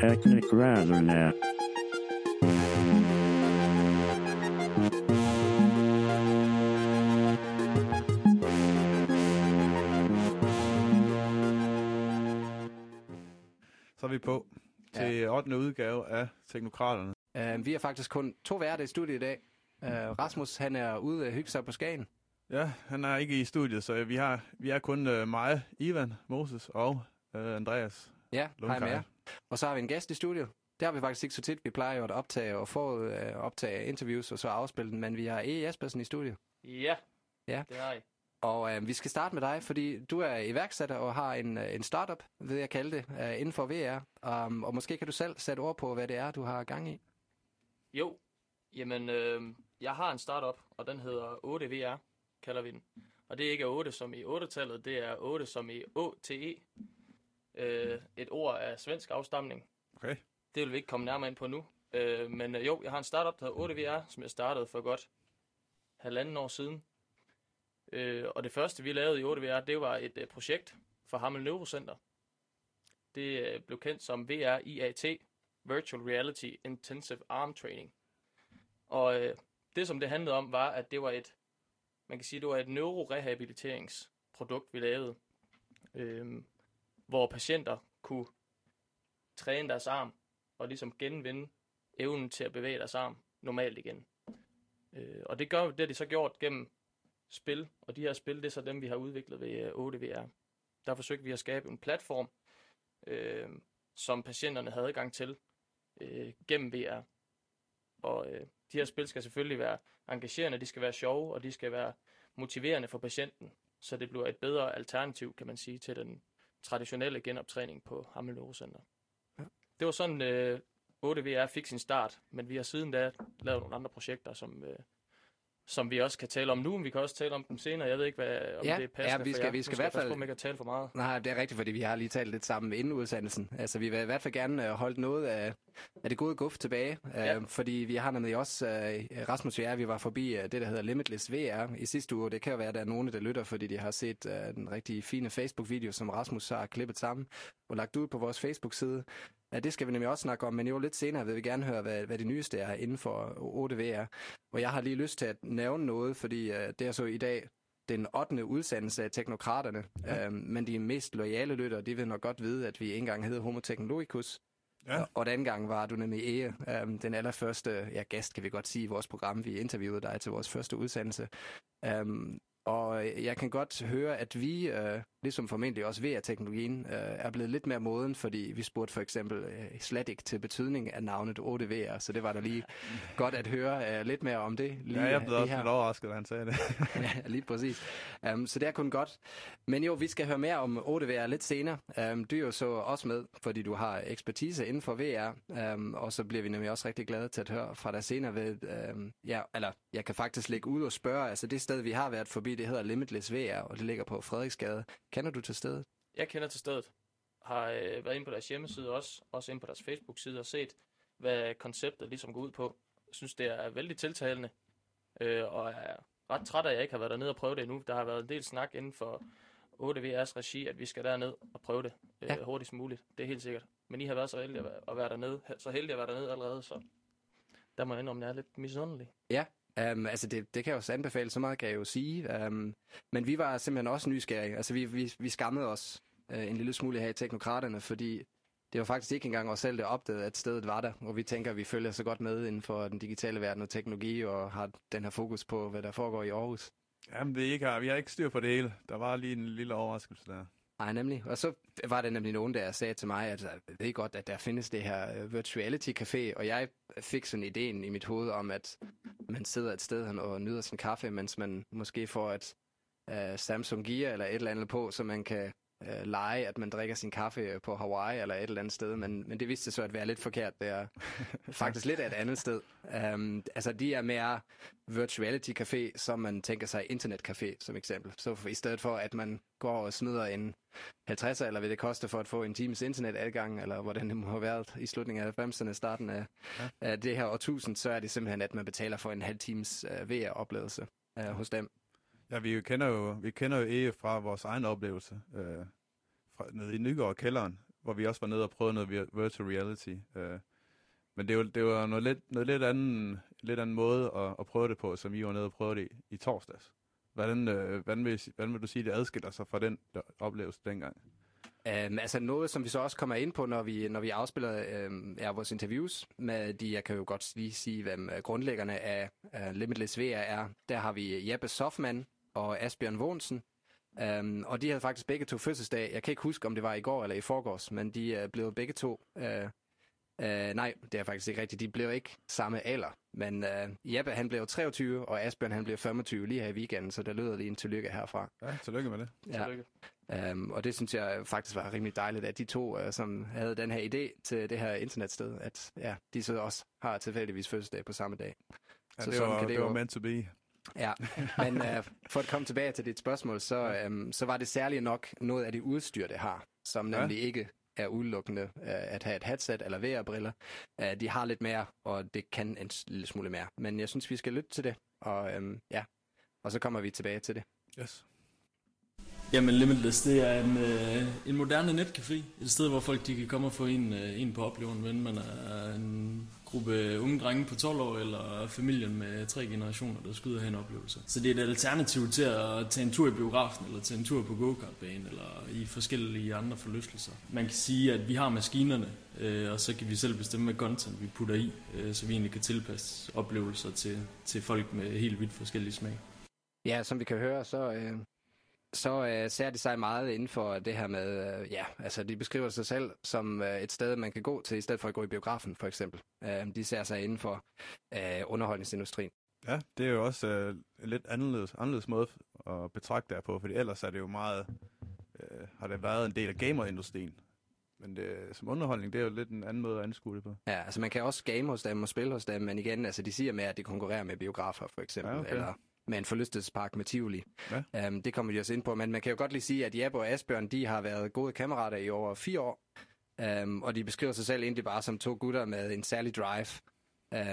Teknikraderne. Så er vi på til 8. udgave af Teknokraterne. Uh, vi er faktisk kun to værter i studiet i dag. Uh, Rasmus, han er ude at hygge sig på Skagen. Ja, han er ikke i studiet, så vi, har, vi er kun uh, mig, Ivan, Moses og uh, Andreas. Ja, hej med jer. Og så har vi en gæst i studiet. Det har vi faktisk ikke så tit. Vi plejer jo at optage og få uh, optage interviews og så afspille den, men vi har E. Jespersen i studiet. Ja, Ja. det har I. Og øh, vi skal starte med dig, fordi du er iværksætter og har en, øh, en startup, ved jeg kalde det, øh, inden for VR. Um, og måske kan du selv sætte ord på, hvad det er, du har gang i. Jo, jamen, øh, jeg har en startup, og den hedder 8VR, kalder vi den. Og det er ikke 8 som i 8-tallet, det er 8 som i OTE. Øh, et ord af svensk afstamning. Okay. Det vil vi ikke komme nærmere ind på nu. Øh, men øh, jo, jeg har en startup, der hedder 8VR, som jeg startede for godt halvanden år siden. Øh, og det første, vi lavede i 8VR, det var et øh, projekt for Hammel Neurocenter. Det øh, blev kendt som VRIAT, Virtual Reality Intensive Arm Training. Og øh, det, som det handlede om, var, at det var et, man kan sige, det var et neurorehabiliteringsprodukt, vi lavede, øh, hvor patienter kunne træne deres arm og ligesom genvinde evnen til at bevæge deres arm normalt igen. Øh, og det gør det har de så gjort gennem spil, og de her spil, det er så dem, vi har udviklet ved øh, 8VR. Der forsøgte vi at skabe en platform, øh, som patienterne havde adgang til øh, gennem VR. Og øh, de her spil skal selvfølgelig være engagerende, de skal være sjove, og de skal være motiverende for patienten, så det bliver et bedre alternativ, kan man sige, til den traditionelle genoptræning på Hammel Neurocenter. Ja. Det var sådan, øh, 8VR fik sin start, men vi har siden da lavet nogle andre projekter, som, øh, som vi også kan tale om nu, men vi kan også tale om dem senere. Jeg ved ikke, hvad, om Ja, det er passende ja, vi for skal- jer. vi Nu skal i hvert fald- ikke at tale for meget. Nej, det er rigtigt, fordi vi har lige talt lidt sammen inden udsendelsen. Altså, vi vil i hvert fald gerne øh, holde noget af, af det gode guf tilbage, Ja. øh, fordi vi har nemlig også, øh, Rasmus og jeg, vi var forbi øh, det, der hedder Limitless VR i sidste uge. Det kan jo være, at der er nogen, der lytter, fordi de har set øh, den rigtig fine Facebook-video, som Rasmus har klippet sammen og lagt ud på vores Facebook-side. Ja, det skal vi nemlig også snakke om, men jo lidt senere vil vi gerne høre, hvad, hvad det nyeste er inden for 8VR. Og jeg har lige lyst til at nævne noget, fordi øh, det er så i dag den 8. udsendelse af Teknokraterne, ja. øhm, men de mest loyale lyttere, de vil nok godt vide, at vi engang hedder Homo Technologicus, Ja. og, og den gang var du nemlig Ege, øhm, den allerførste ja, gæst, kan vi godt sige, i vores program. Vi interviewede dig til vores første udsendelse. Øhm, og jeg kan godt høre, at vi, øh, ligesom formentlig også VR-teknologien, øh, er blevet lidt mere moden, fordi vi spurgte for eksempel øh, slet ikke til betydning af navnet 8VR, så det var da lige godt at høre øh, lidt mere om det. Lige, Ja, jeg blev lige også lidt overrasket, da han sagde det. ja, lige præcis. Um, så det er kun godt. Men jo, vi skal høre mere om 8VR lidt senere. Um, du er jo så også med, fordi du har ekspertise inden for VR, um, og så bliver vi nemlig også rigtig glade til at høre fra dig senere ved, um, ja, eller jeg kan faktisk lægge ud og spørge, altså det sted, vi har været forbi, det hedder Limitless VR, og det ligger på Frederiksgade. Kender du til stedet? Jeg kender til stedet. Har øh, været inde på deres hjemmeside også, også inde på deres Facebook-side og set, hvad konceptet ligesom går ud på. Jeg synes, det er vældig tiltalende, øh, og er ret træt af, at jeg ikke har været dernede og prøve det endnu. Der har været en del snak inden for 8VR's regi, at vi skal derned og prøve det øh, Ja. ja. hurtigst muligt. Det er helt sikkert. Men I har været så heldige at være, at være dernede, så heldige at være dernede allerede, så der må jeg indrømme, at jeg er lidt misundelig. Um, altså det, det kan jeg også anbefale, så meget kan jeg jo sige. Um, men vi var simpelthen også nysgerrige. Altså vi, vi, vi skammede os uh, en lille smule her i Teknokraterne, fordi det var faktisk ikke engang os selv, der opdagede, at stedet var der. Og vi tænker, at vi følger så godt med inden for den digitale verden og teknologi, og har den her fokus på, hvad der foregår i Aarhus. Jamen, det er ikke, vi har ikke styr på det hele. Der var lige en lille overraskelse der. Nej, nemlig. Og så var der nemlig nogen, der sagde til mig, at jeg ved godt, at der findes det her øh, Virtuality Café, og jeg fik sådan ideen i mit hoved om, at man sidder et sted og nyder sin kaffe, mens man måske får et uh, Samsung Gear eller et eller andet på, så man kan uh, lege, at man drikker sin kaffe på Hawaii eller et eller andet sted, men, men det viste sig så at være lidt forkert. Det er faktisk lidt af et andet sted. Um, altså, de er mere Virtuality Café, som man tænker sig internetcafé som eksempel. Så for, i stedet for, at man går og smider en 50'er, eller hvad det koster for at få en times internetadgang, eller hvordan det må have været i slutningen af 90'erne, starten af, ja. af det her årtusind, så er det simpelthen, at man betaler for en halv times uh, VR-oplevelse uh, hos dem. Ja, vi kender jo, vi kender jo EF fra vores egen oplevelse. Øh, fra, nede i Nygaard kælderen, hvor vi også var nede og prøvede noget virtual reality. Øh, men det var, det var noget lidt, noget lidt anden, lidt anden måde at, at prøve det på, som I var nede og prøvede det i, i torsdags. Hvordan, øh, hvordan, vil, hvordan vil du sige, det adskiller sig fra den der oplevelse dengang? Um, altså noget, som vi så også kommer ind på, når vi, når vi afspiller um, ja, vores interviews med de, jeg kan jo godt lige sige, hvem grundlæggerne af uh, Limitless VR er. Der har vi Jeppe Sofman, og Asbjørn Wohnsen. Um, og de havde faktisk begge to fødselsdag. Jeg kan ikke huske, om det var i går eller i forgårs, men de uh, blev begge to... Uh, uh, nej, det er faktisk ikke rigtigt. De blev ikke samme alder. Men uh, Jeppe, han blev 23, og Asbjørn, han blev 25 lige her i weekenden, så der lyder lige en tillykke herfra. Ja, tillykke med det. Ja. Tillykke. Um, og det synes jeg faktisk var rimelig dejligt, at de to, uh, som havde den her idé til det her internetsted, at ja, de så også har tilfældigvis fødselsdag på samme dag. Ja, Så det, var, kan det det var jo- meant to be. Ja, men uh, for at komme tilbage til dit spørgsmål, så, um, så var det særligt nok noget af det udstyr, det har, som Ja. nemlig ikke er udelukkende uh, at have et headset eller VR-briller. Uh, de har lidt mere, og det kan en lille smule mere. Men jeg synes, vi skal lytte til det, og um, ja, og så kommer vi tilbage til det. Yes. Jamen Limitless, det er en, øh, en moderne netcafé. Et sted, hvor folk de kan komme og få en, øh, en på oplevelsen, men man er en gruppe unge drenge på 12 år, eller familien med tre generationer, der skal ud og have en oplevelse. Så det er et alternativ til at tage en tur i biografen, eller tage en tur på go-kartbanen, eller i forskellige andre forlystelser. Man kan sige, at vi har maskinerne, øh, og så kan vi selv bestemme, hvad content vi putter i, øh, så vi egentlig kan tilpasse oplevelser til, til folk med helt vidt forskellige smag. Ja, som vi kan høre, så, øh, så øh, ser de sig meget inden for det her med, øh, ja, altså de beskriver sig selv som øh, et sted, man kan gå til, i stedet for at gå i biografen, for eksempel. Øh, de ser sig inden for øh, underholdningsindustrien. Ja, det er jo også øh, lidt anderledes, anderledes måde at betragte det på, fordi ellers er det jo meget, øh, har det været en del af gamerindustrien. Men det, som underholdning, det er jo lidt en anden måde at anskue det på. Ja, altså man kan også game hos dem og spille hos dem, men igen, altså de siger med, at de konkurrerer med biografer, for eksempel, Ja, okay. eller med en forlystelsespark med Tivoli. Ja. Um, det kommer de også ind på, men man kan jo godt lige sige, at Jeppe og Asbjørn, de har været gode kammerater i over fire år, um, og de beskriver sig selv egentlig bare som to gutter med en særlig drive.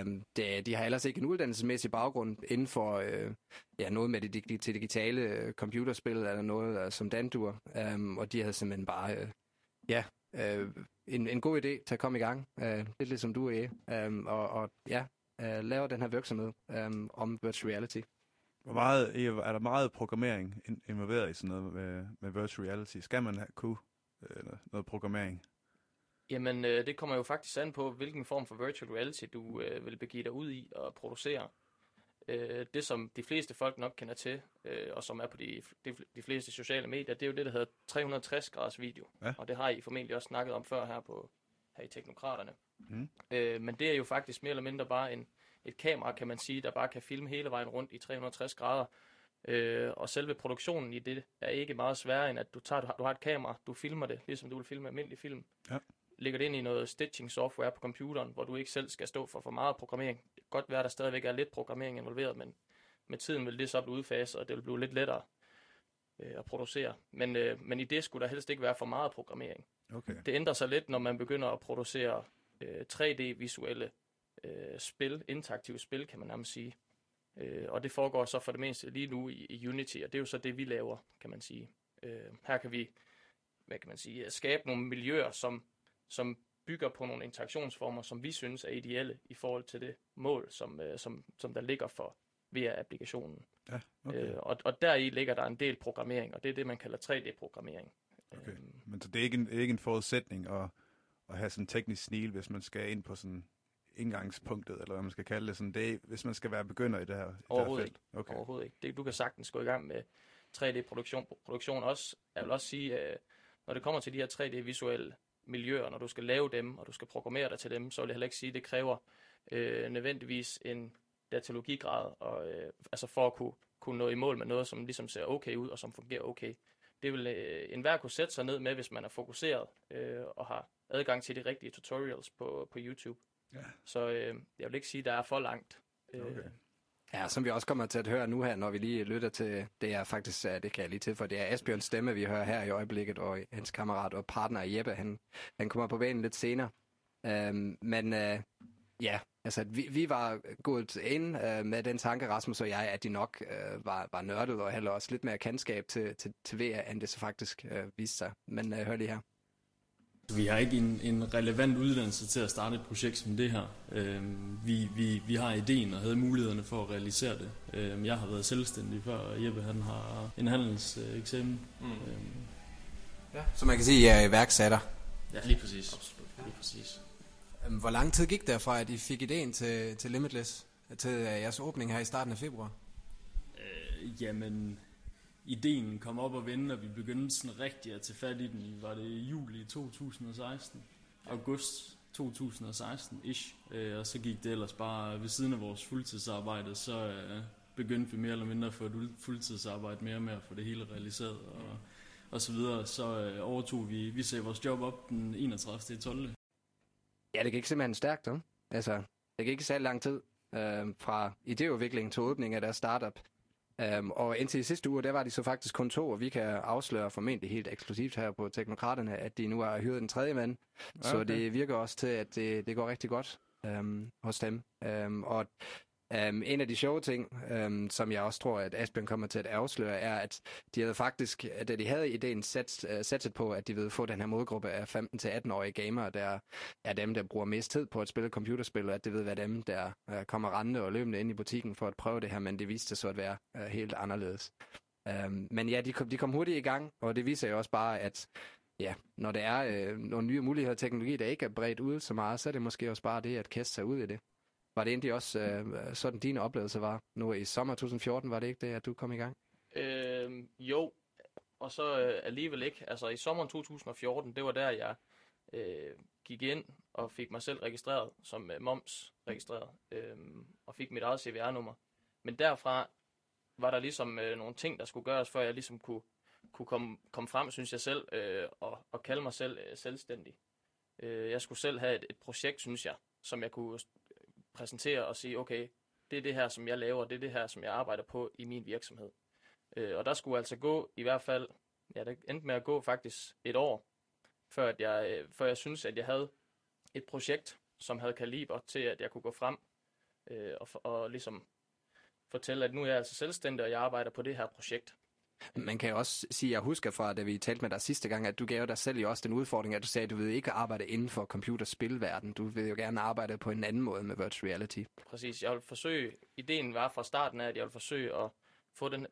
Um, det, de har ellers ikke en uddannelsesmæssig baggrund inden for øh, ja, noget med det dig- digitale øh, computerspil eller noget øh, som dandur, um, og de havde simpelthen bare øh, ja, øh, en, en god idé til at komme i gang, øh, lidt ligesom du er, um, og, og ja, øh, laver den her virksomhed um, om virtual reality. Hvor meget, er der meget programmering in- involveret i sådan noget med, med virtual reality? Skal man have, kunne øh, noget programmering? Jamen, øh, det kommer jo faktisk an på, hvilken form for virtual reality du øh, vil begive dig ud i og producere. Øh, det, som de fleste folk nok kender til, øh, og som er på de, de, de fleste sociale medier, det er jo det, der hedder 360 graders video. Ja. Og det har I formentlig også snakket om før her, på, her i Teknokraterne. Mm. Øh, men det er jo faktisk mere eller mindre bare en, et kamera, kan man sige, der bare kan filme hele vejen rundt i 360 grader. Øh, og selve produktionen i det er ikke meget sværere, end at du, tager, du, har, du har et kamera, du filmer det, ligesom du vil filme almindelig film. Ja. Lægger det ind i noget stitching software på computeren, hvor du ikke selv skal stå for for meget programmering. Det kan godt være, at der stadigvæk er lidt programmering involveret, men med tiden vil det så blive udfaset, og det vil blive lidt lettere øh, at producere. Men, øh, men i det skulle der helst ikke være for meget programmering. Okay. Det ændrer sig lidt, når man begynder at producere øh, 3D-visuelle øh, spil, interaktive spil, kan man nærmest sige. Øh, og det foregår så for det meste lige nu i, i Unity, og det er jo så det, vi laver, kan man sige. Øh, her kan vi, hvad kan man sige, skabe nogle miljøer, som, som bygger på nogle interaktionsformer, som vi synes er ideelle i forhold til det mål, som, øh, som, som der ligger for VR-applikationen. Ja, okay. Øh, og, og deri ligger der en del programmering, og det er det, man kalder 3D-programmering. Okay. Øhm, Men så det er ikke en, ikke en forudsætning at, at have sådan en teknisk snil, hvis man skal ind på sådan indgangspunktet, eller hvad man skal kalde det. Sådan, det er, hvis man skal være begynder i det her, i det her Overhovedet felt. Okay. Okay. Overhovedet ikke. Det, du kan sagtens gå i gang med 3D-produktion. Produktion også, jeg vil også sige, øh, når det kommer til de her 3D-visuelle miljøer, når du skal lave dem, og du skal programmere dig til dem, så vil jeg heller ikke sige, at det kræver øh, nødvendigvis en datalogigrad, og, øh, altså for at kunne, kunne nå i mål med noget, som ligesom ser okay ud, og som fungerer okay. Det vil øh, enhver kunne sætte sig ned med, hvis man er fokuseret øh, og har adgang til de rigtige tutorials på, på YouTube. Ja. Så øh, jeg vil ikke sige, at der er for langt. Øh, Okay. Ja, som vi også kommer til at høre nu her, når vi lige lytter til, det er faktisk, ja, det kan jeg lige til, for det er Asbjørns stemme, vi hører her i øjeblikket, og hans kammerat og partner Jeppe, han, han kommer på banen lidt senere. Øhm, men øh, ja, altså vi, vi var gået ind øh, med den tanke, Rasmus og jeg, at de nok øh, var, var nørdet og havde også lidt mere kendskab til, til, til VR, end det så faktisk øh, viste sig. Men øh, hør lige her. Vi har ikke en, en relevant uddannelse til at starte et projekt som det her. Øhm, vi, vi, vi har ideen og havde mulighederne for at realisere det. Øhm, jeg har været selvstændig før, og Jeppe han har en handelseksamen. Mm. Øhm, ja. Så man kan sige, at jeg er iværksætter? Ja, lige præcis. Absolut. Lige præcis. Øhm, hvor lang tid gik der fra, at I fik ideen til, til Limitless, til øh, jeres åbning her i starten af februar? Øh, jamen, ideen kom op og vende, og vi begyndte sådan rigtig at tage fat i den. Var det juli 2016? August 2016-ish. Øh, og så gik det ellers bare ved siden af vores fuldtidsarbejde, så øh, begyndte vi mere eller mindre at få et fuldtidsarbejde mere og mere for det hele realiseret. Og, og så videre, så øh, overtog vi, vi sagde vores job op den 31. 12. Ja, det gik simpelthen stærkt, ikke? Altså, det gik ikke særlig lang tid øh, fra idéudvikling til åbning af deres startup. Um, og indtil sidste uge, der var de så faktisk kun to, og vi kan afsløre formentlig helt eksklusivt her på Teknokraterne, at de nu har hyret en tredje mand. Okay. Så det virker også til, at det, det går rigtig godt um, hos dem. Um, og Um, en af de sjove ting, um, som jeg også tror, at Asbjørn kommer til at afsløre, er, at de havde faktisk, da de havde ideen sat, uh, på, at de ville få den her modgruppe af 15-18-årige gamere, der er dem, der bruger mest tid på at spille computerspil, og at det ved være dem, der uh, kommer rendende og løbende ind i butikken for at prøve det her, men det viste sig så at være uh, helt anderledes. Um, men ja, de kom, de kom hurtigt i gang, og det viser jo også bare, at ja, når der er øh, nogle nye muligheder og teknologi, der ikke er bredt ud så meget, så er det måske også bare det at kaste sig ud i det. Var det egentlig også øh, sådan, din oplevelse var? Nu i sommer 2014, var det ikke det, at du kom i gang? Øh, jo, og så øh, alligevel ikke. Altså i sommeren 2014, det var der, jeg øh, gik ind og fik mig selv registreret som øh, moms registreret, øh, og fik mit eget CVR-nummer. Men derfra var der ligesom øh, nogle ting, der skulle gøres, før jeg ligesom kunne, kunne komme, komme frem, synes jeg selv, øh, og, og kalde mig selv øh, selvstændig. Øh, jeg skulle selv have et, et projekt, synes jeg, som jeg kunne præsentere og sige, okay, det er det her, som jeg laver, det er det her, som jeg arbejder på i min virksomhed. Øh, og der skulle altså gå i hvert fald, ja, det endte med at gå faktisk et år, før, at jeg, øh, før jeg synes, at jeg havde et projekt, som havde kaliber til, at jeg kunne gå frem øh, og, og ligesom fortælle, at nu er jeg altså selvstændig, og jeg arbejder på det her projekt. Man kan jo også sige, at jeg husker fra, da vi talte med dig sidste gang, at du gav dig selv jo også den udfordring, at du sagde, at du vil ikke arbejde inden for computerspilverden. Du vil jo gerne arbejde på en anden måde med virtual reality. Præcis. Jeg vil forsøge, ideen var fra starten af, at jeg vil forsøge at få den,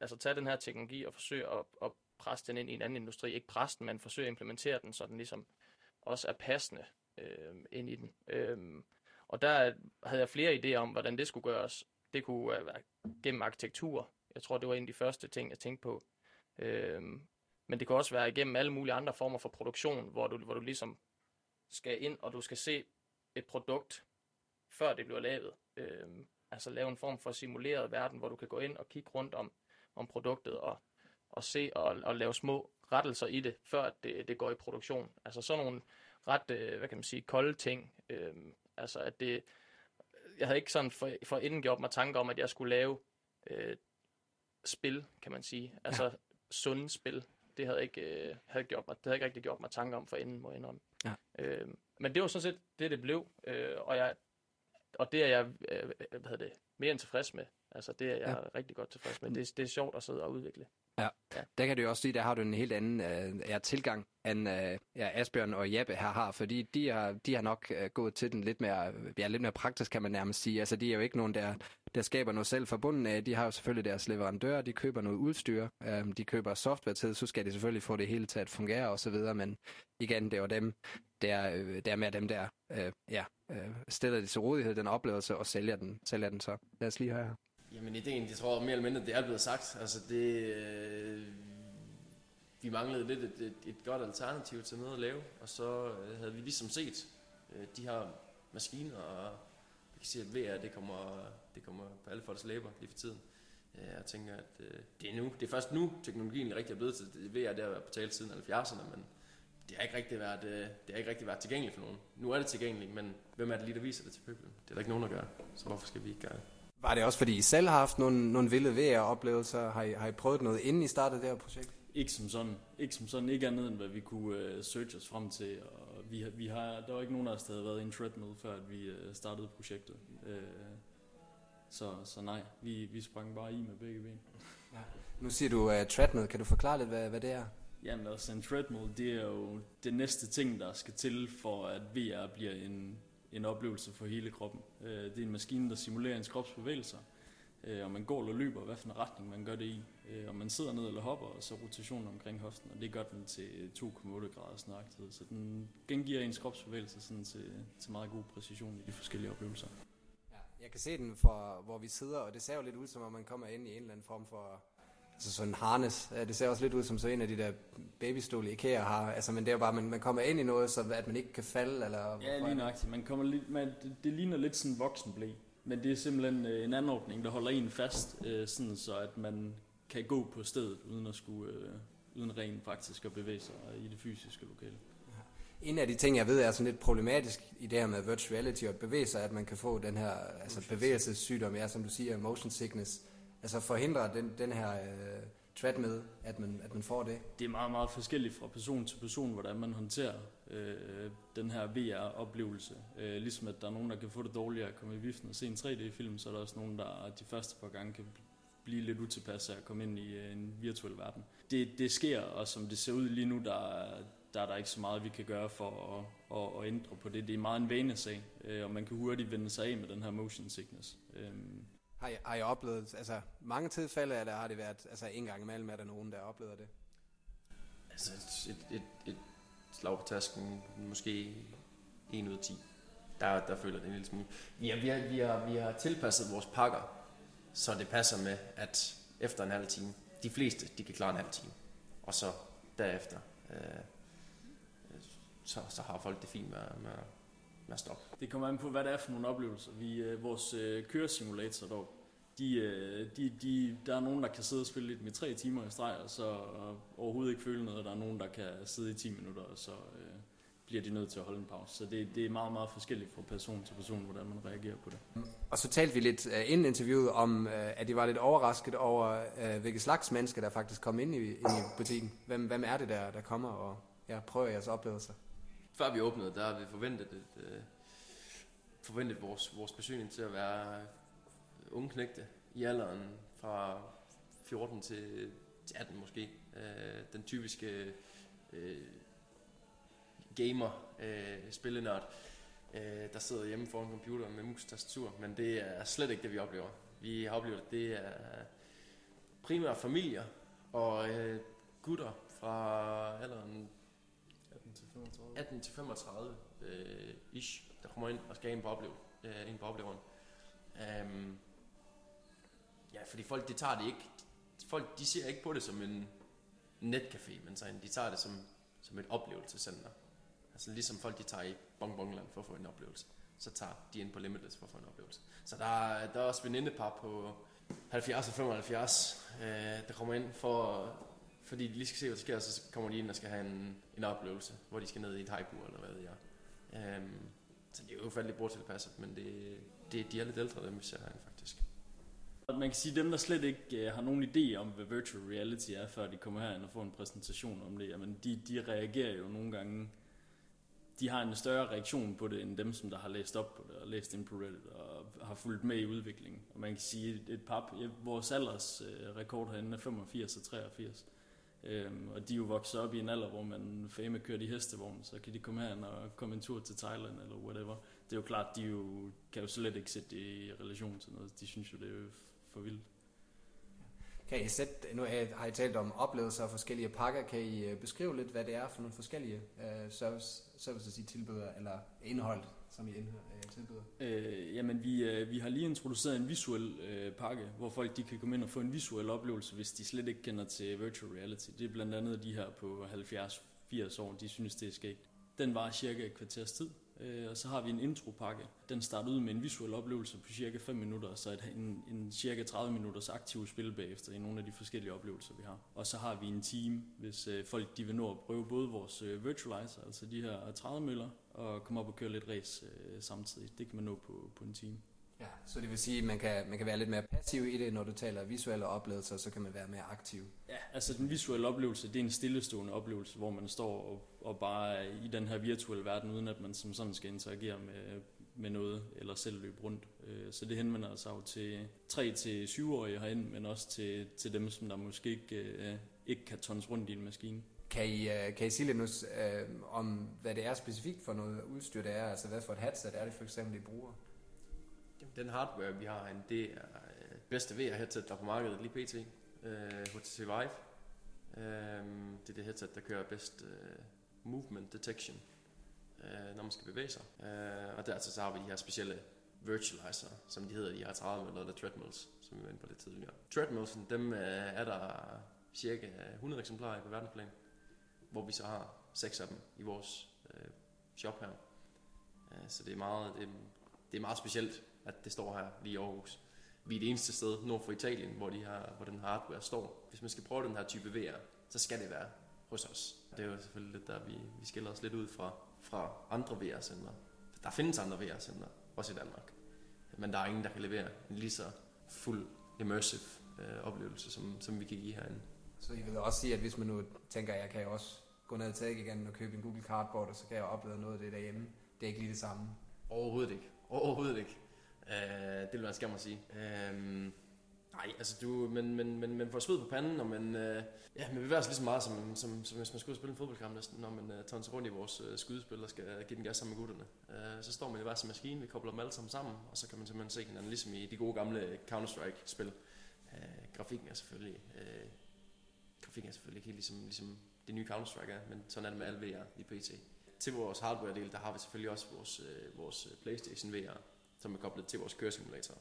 altså tage den her teknologi og forsøge at, at presse den ind i en anden industri. Ikke presse den, men forsøge at implementere den, så den ligesom også er passende øh, ind i den. Øh, og der havde jeg flere idéer om, hvordan det skulle gøres. Det kunne være gennem arkitektur, jeg tror, det var en af de første ting, jeg tænkte på. Øhm, men det kan også være igennem alle mulige andre former for produktion, hvor du, hvor du ligesom skal ind, og du skal se et produkt, før det bliver lavet. Øhm, altså lave en form for simuleret verden, hvor du kan gå ind og kigge rundt om, om produktet og, og se og, og lave små rettelser i det, før det, det går i produktion. Altså sådan nogle ret, øh, hvad kan man sige, kolde ting. Øhm, altså at det, jeg havde ikke sådan for, for inden gjort mig tanker om, at jeg skulle lave øh, spil, kan man sige. Altså ja. sunde spil. Det havde ikke, øh, havde gjort mig, det havde ikke rigtig gjort mig tanker om for inden, må jeg indrømme. Ja. Øh, men det var sådan set det, det blev. Øh, og, jeg, og det er jeg øh, hvad hedder det, mere end tilfreds med. Altså det er jeg ja. rigtig godt tilfreds med. Det, det er sjovt at sidde og udvikle. Ja. ja, der kan du jo også sige, der har du en helt anden øh, ja, tilgang, end øh, ja, Asbjørn og Jeppe her har, fordi de har, de har nok øh, gået til den lidt mere, ja, lidt mere praktisk, kan man nærmest sige. Altså, de er jo ikke nogen, der, der skaber noget selv forbundet af. De har jo selvfølgelig deres leverandører, de køber noget udstyr, øh, de køber software til, så skal de selvfølgelig få det hele til at fungere og så videre, men igen, det er jo dem, der, øh, der med dem, der øh, ja, øh, stiller det til rådighed, den oplevelse, og sælger den, sælger den så. Lad os lige høre her. Jamen ideen, det tror jeg mere eller mindre, det er blevet sagt. Altså det, øh, vi manglede lidt et, et, et godt alternativ til noget at lave, og så øh, havde vi ligesom set øh, de her maskiner, og vi kan se, at VR, det kommer, det kommer på alle folks læber lige for tiden. Øh, jeg tænker, at øh, det, er nu, det er først nu, teknologien rigtig er blevet til VR, det har været på tale siden 70'erne, men det har ikke rigtig været, øh, det har ikke rigtig været tilgængeligt for nogen. Nu er det tilgængeligt, men hvem er det lige, der viser det til pøblen? Det er der ikke nogen, der gør, så hvorfor skal vi ikke gøre det? Var det også, fordi I selv har haft nogle, nogle vilde VR-oplevelser? Har I, har I prøvet noget, inden I startede det her projekt? Ikke som sådan. Ikke som sådan. Ikke andet, end hvad vi kunne uh, searche os frem til. Og vi, vi har, der var ikke nogen af os, der havde været i en treadmill, før at vi uh, startede projektet. Uh, så, så nej, vi, vi sprang bare i med begge ben. Ja. Nu siger du uh, treadmill. Kan du forklare lidt, hvad, hvad det er? Jamen altså en treadmill, det er jo det næste ting, der skal til for at VR bliver en, en oplevelse for hele kroppen. Øh, det er en maskine, der simulerer ens kropsbevægelser, øh, om man går eller løber, hvad for en retning man gør det i. Øh, om man sidder ned eller hopper, og så rotation omkring hoften, og det gør den til 2,8 graders nøjagtighed. Så den gengiver ens kropsbevægelser sådan til, til meget god præcision i de forskellige oplevelser. Ja, jeg kan se den fra, hvor vi sidder, og det ser jo lidt ud, som om man kommer ind i en eller anden form for altså sådan en harness. Det ser også lidt ud som så en af de der babystole IKEA har. Altså, men det er jo bare, man, man kommer ind i noget, så at man ikke kan falde. Eller ja, lige nøjagtigt. Man kommer lidt, man, det, det ligner lidt sådan en voksenblæ. Men det er simpelthen øh, en anordning, der holder en fast, øh, sådan så at man kan gå på stedet, uden at skulle, øh, uden rent faktisk at bevæge sig i det fysiske lokale. En af de ting, jeg ved er sådan lidt problematisk i det her med virtual reality og at bevæge sig, at man kan få den her altså bevægelsessygdom, ja, som du siger, motion sickness. Altså forhindre den, den her øh, med at man, at man får det? Det er meget, meget forskelligt fra person til person, hvordan man håndterer øh, den her VR-oplevelse. Øh, ligesom at der er nogen, der kan få det dårligere at komme i viften og se en 3D-film, så er der også nogen, der de første par gange kan blive lidt utilpas af at komme ind i øh, en virtuel verden. Det, det sker, og som det ser ud lige nu, der, der er der ikke så meget, vi kan gøre for at, at, at ændre på det. Det er meget en vanesag, øh, og man kan hurtigt vende sig af med den her motion sickness. Øhm, har I, har jeg oplevet, altså mange tilfælde af der, har det været, altså en gang imellem er der nogen, der oplever det? Altså et, et, et slag på tasken, måske 1 ud af 10. Der, der føler det en lille smule. Vi har, vi, har, vi, har, vi har tilpasset vores pakker, så det passer med, at efter en halv time, de fleste, de kan klare en halv time. Og så derefter, øh, øh så, så har folk det fint med, med, med at stoppe. Det kommer an på, hvad det er for nogle oplevelser. Vi, øh, vores øh, køresimulator dog, de, øh, de, de, der er nogen, der kan sidde og spille lidt med tre timer i streg, og så overhovedet ikke føle noget. Der er nogen, der kan sidde i 10 minutter, og så øh, bliver de nødt til at holde en pause. Så det, det er meget, meget forskelligt fra person til person, hvordan man reagerer på det. Og så talte vi lidt uh, inden interviewet om, uh, at de var lidt overrasket over, uh, hvilke slags mennesker, der faktisk kom ind i, ind i butikken. Hvem, hvem er det, der, der kommer og ja, prøver jeres oplevelser? Før vi åbnede, der havde vi forventet, et, øh, forventet vores, vores besøgning til at være unge knægte i alderen fra 14 til, til 18 måske. Øh, den typiske øh, gamer, øh, spillenørd, øh, der sidder hjemme foran computeren med mus tastatur, men det er slet ikke det, vi oplever. Vi har oplevet, at det er primært familier og øh, gutter fra alderen 35, 18 til 35 øh, ish, der kommer ind og skal ind på, oplev, øh, ind på opleveren. Um, ja, fordi folk, de tager det ikke, folk, de ser ikke på det som en netcafé, men sådan, de tager det som, som et oplevelsescenter. Altså ligesom folk, de tager i Bongbongland for at få en oplevelse, så tager de ind på Limitless for at få en oplevelse. Så der, der er også venindepar på 70 og 75, øh, der kommer ind for, fordi de lige skal se, hvad der sker, så kommer de ind og skal have en, en oplevelse, hvor de skal ned i et hajbur, eller hvad ved jeg. Øhm, så det er jo faldet lidt tilpasset, men det, det, de er lidt ældre, dem vi ser herinde faktisk. Man kan sige, at dem, der slet ikke øh, har nogen idé om, hvad virtual reality er, før de kommer herind og får en præsentation om det, jamen de, de reagerer jo nogle gange de har en større reaktion på det, end dem, som der har læst op på det, og læst ind på Reddit, og har fulgt med i udviklingen. Og man kan sige, et, et pap, ja, vores alders øh, rekord herinde er 85 og 83. Øhm, og de er jo vokset op i en alder, hvor man fame kører de hestevogn, så kan de komme her og komme en tur til Thailand eller whatever. Det er jo klart, de jo, kan jo slet ikke sætte det i relation til noget. De synes jo, det er for vildt. Kan I sætte, nu har I talt om oplevelser og forskellige pakker, kan I øh, beskrive lidt, hvad det er for nogle forskellige uh, service, services, I tilbyder, eller indhold, som I øh, tilbyder? Øh, jamen, vi, øh, vi har lige introduceret en visuel øh, pakke, hvor folk de kan komme ind og få en visuel oplevelse, hvis de slet ikke kender til virtual reality. Det er blandt andet de her på 70-80 år, de synes, det er skægt. Den var cirka et kvarters tid, Øh, og så har vi en intropakke. Den starter ud med en visuel oplevelse på cirka 5 minutter, og så et, en, en cirka 30 minutters aktiv spil bagefter i nogle af de forskellige oplevelser, vi har. Og så har vi en team, hvis øh, folk de vil nå at prøve både vores øh, virtualizer, altså de her 30 møller, og komme op og køre lidt race øh, samtidig. Det kan man nå på, på en team. Ja, så det vil sige, at man kan, man kan være lidt mere passiv i det, når du taler visuelle oplevelser, så kan man være mere aktiv. Ja, altså den visuelle oplevelse, det er en stillestående oplevelse, hvor man står og, og bare er i den her virtuelle verden, uden at man som sådan skal interagere med, med noget, eller selv løbe rundt. Øh, så det henvender sig jo til 3-7-årige herinde, men også til, til dem, som der måske ikke øh, ikke kan tons rundt i en maskine. Kan I, øh, kan I sige lidt nu øh, om, hvad det er specifikt for noget udstyr, det er? Altså hvad for et headset er det for eksempel, I bruger? Den hardware, vi har herinde, det er øh, bedste VR-headset, der er på markedet lige pt. Øh, HTC Vive. Øh, det er det headset, der kører bedst øh, movement detection, øh, når man skal bevæge sig. Øh, og dertil så har vi de her specielle virtualizer, som de hedder, de her 30 eller treadmills, som vi var inde på lidt tidligere. Treadmillsen, dem øh, er der cirka 100 eksemplarer på verdensplan, hvor vi så har seks af dem i vores øh, shop her. Øh, så det er meget, det, det er meget specielt, at det står her lige i Aarhus. Vi er det eneste sted nord for Italien, hvor, de har, hvor den hardware står. Hvis man skal prøve den her type VR, så skal det være hos os. Det er jo selvfølgelig lidt der, vi, vi skiller os lidt ud fra, fra andre VR-center. Der findes andre VR-center, også i Danmark. Men der er ingen, der kan levere en lige så fuld immersive øh, oplevelse, som, som vi kan give herinde. Så I vil også sige, at hvis man nu tænker, at jeg kan jo også gå ned til igen og købe en Google Cardboard, og så kan jeg opleve noget af det derhjemme. Det er ikke lige det samme. Overhovedet ikke. Overhovedet ikke. Uh, det vil være skam at sige. Uh, nej, altså du, men, men, men, men får sved på panden, og man, uh, ja, man bevæger sig lige så meget, som, som, som hvis man skulle spille en fodboldkamp næsten, når man uh, tager sig rundt i vores uh, skydespil og skal give den gas sammen med gutterne. Uh, så står man i hver sin maskine, vi kobler dem alle sammen sammen, og så kan man simpelthen se hinanden, ligesom i de gode gamle Counter-Strike-spil. Uh, grafikken er selvfølgelig, uh, grafikken er selvfølgelig ikke helt ligesom, ligesom det nye Counter-Strike er, men sådan er det med alle VR i PC. Til vores hardware-del, der har vi selvfølgelig også vores, øh, vores øh, Playstation VR, som er koblet til vores køresimulator,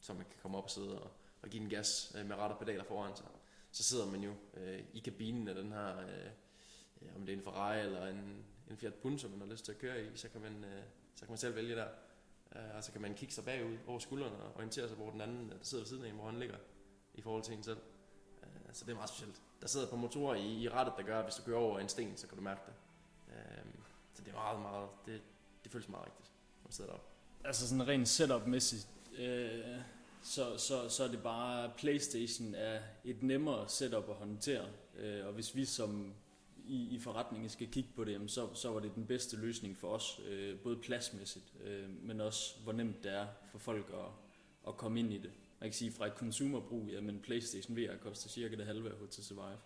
så man kan komme op og sidde og, og give en gas øh, med ret og pedaler foran sig. Så sidder man jo øh, i kabinen af den her, øh, om det er en Ferrari eller en, en Fiat Punto, man har lyst til at køre i, så kan man, øh, så kan man selv vælge der. Øh, og så kan man kigge sig bagud over skuldrene og orientere sig, hvor den anden, der sidder ved siden af en, hvor han ligger i forhold til en selv. Så det er meget specielt. Der sidder på motorer i, i rettet, der gør, at hvis du kører over en sten, så kan du mærke det. Øh, så det er meget, meget, det, det føles meget rigtigt, når man sidder deroppe altså sådan rent setup-mæssigt, øh, så, så, så er det bare, Playstation er et nemmere setup at håndtere. Øh, og hvis vi som i, i forretningen skal kigge på det, jamen, så, så var det den bedste løsning for os, øh, både pladsmæssigt, øh, men også hvor nemt det er for folk at, at komme ind i det. Man kan sige, fra et consumerbrug, jamen Playstation VR koster cirka det halve af HTC Vive.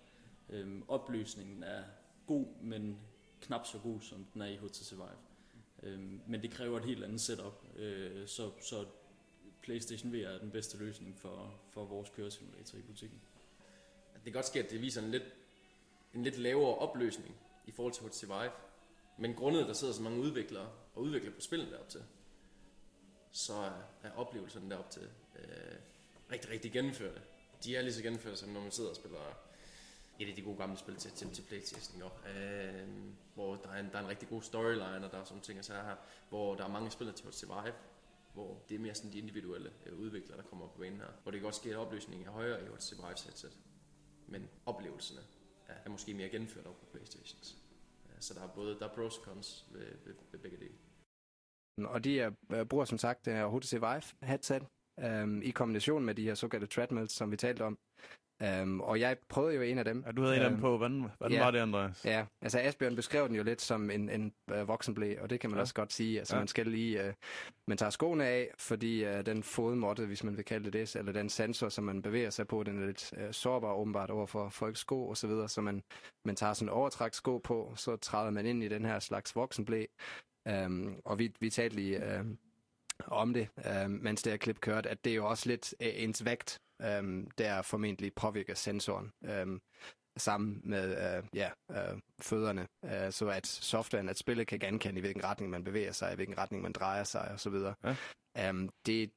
Øhm, opløsningen er god, men knap så god, som den er i HTC Vive. Øhm, men det kræver et helt andet setup, øh, så, så PlayStation VR er den bedste løsning for, for vores køresimulator i butikken. Det kan godt ske, at det viser en lidt, en lidt lavere opløsning i forhold til HTC Vive. Men grundet, der sidder så mange udviklere og udvikler på spillet derop til, så er, er oplevelsen derop til øh, rigtig, rigtig gennemførte. De er lige så gennemførte, som når man sidder og spiller et af de gode gamle spil til, til, til Playstation, jo. Øh, hvor der er, en, der er en rigtig god storyline, og der er sådan ting, så her, hvor der er mange spil til at survive, hvor det er mere sådan de individuelle øh, udviklere, der kommer på banen her. Hvor det kan også ske, at opløsningen er højere i HTC survive headset, men oplevelserne er, er måske mere gennemført over på Playstations. Øh, så der er både der er pros og cons ved, ved, ved begge dele. Og de er, øh, bruger som sagt HTC Vive headset øhm, i kombination med de her såkaldte treadmills, som vi talte om. Um, og jeg prøvede jo en af dem. Ja, du havde en af dem øhm, på. Hvordan, hvordan ja, var det, Andreas? Ja, altså Asbjørn beskrev den jo lidt som en, en uh, voksenblæ, og det kan man ja. også godt sige. Altså ja. man skal lige, uh, man tager skoene af, fordi uh, den fodmåtte, hvis man vil kalde det det, eller den sensor, som man bevæger sig på, den er lidt uh, sårbar åbenbart over for folks sko og så videre, så man, man tager sådan en overtræksko på, så træder man ind i den her slags voksenblæ. Um, og vi, vi talte lige uh, om det, uh, mens det her klip kørte, at det er jo også lidt uh, ens vægt, øhm, der formentlig påvirker sensoren øhm, sammen med øh, ja, øh, fødderne, øh, så at softwaren, at spillet kan genkende, i hvilken retning man bevæger sig, i hvilken retning man drejer sig osv. Ja. Øhm, det,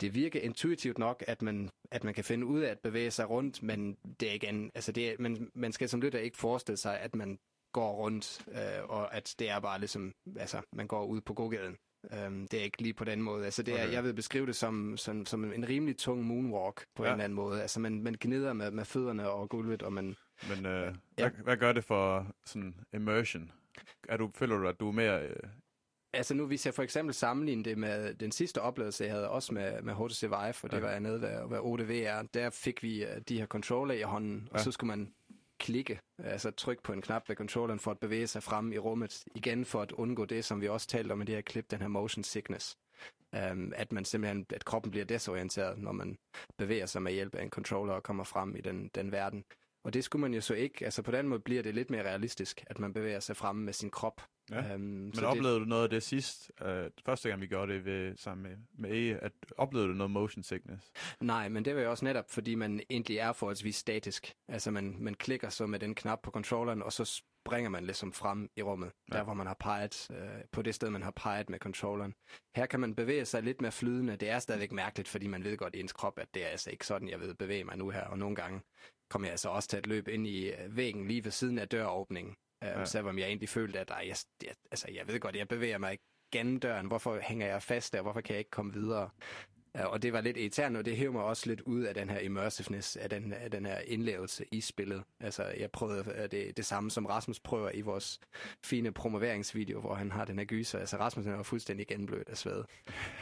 det virker intuitivt nok, at man, at man kan finde ud af at bevæge sig rundt, men det er igen, altså det er, man, man skal som lytter ikke forestille sig, at man går rundt, øh, og at det er bare ligesom, altså man går ud på gågaden. Um, det er ikke lige på den måde. Altså, det er, okay. Jeg vil beskrive det som, som, som en rimelig tung moonwalk på ja. en eller anden måde. Altså, man, man gnider med, med fødderne og gulvet, og man... Men øh, ja. hvad, hvad gør det for sådan immersion? Er du, føler du, at du er mere... Øh... Altså nu, hvis jeg for eksempel sammenligner det med den sidste oplevelse, jeg havde også med, med HTC Vive, for det var jeg nede ved, ved ODVR, der fik vi uh, de her controller i hånden, ja. og så skulle man klikke, altså trykke på en knap ved controlleren for at bevæge sig frem i rummet. Igen for at undgå det, som vi også talte om i det her klip, den her motion sickness. Um, at man simpelthen, at kroppen bliver desorienteret, når man bevæger sig med hjælp af en controller og kommer frem i den, den verden. Og det skulle man jo så ikke. Altså på den måde bliver det lidt mere realistisk, at man bevæger sig frem med sin krop. Ja. Øhm, Men så oplevede det... du noget af det sidst, øh, første gang vi gjorde det ved, sammen med, med E, at oplevede du noget motion sickness? Nej, men det var jo også netop, fordi man egentlig er forholdsvis statisk. Altså man, man klikker så med den knap på controlleren, og så springer man ligesom frem i rummet, ja. der hvor man har peget, øh, på det sted, man har peget med controlleren. Her kan man bevæge sig lidt mere flydende. Det er stadigvæk mærkeligt, fordi man ved godt i ens krop, at det er altså ikke sådan, jeg ved bevæge mig nu her. Og nogle gange kommer jeg altså også til at løbe ind i øh, væggen lige ved siden af døråbningen. Øh, ja. Selvom jeg egentlig følte, at ej, jeg, jeg, altså, jeg ved godt, jeg bevæger mig gennem døren. Hvorfor hænger jeg fast der? Hvorfor kan jeg ikke komme videre? Uh, og det var lidt irriterende, og det hæver mig også lidt ud af den her immersiveness, af den, af den her indlevelse i spillet. Altså, jeg prøvede uh, det, det samme, som Rasmus prøver i vores fine promoveringsvideo, hvor han har den her gyser. Altså, Rasmus var fuldstændig genblødt af sved.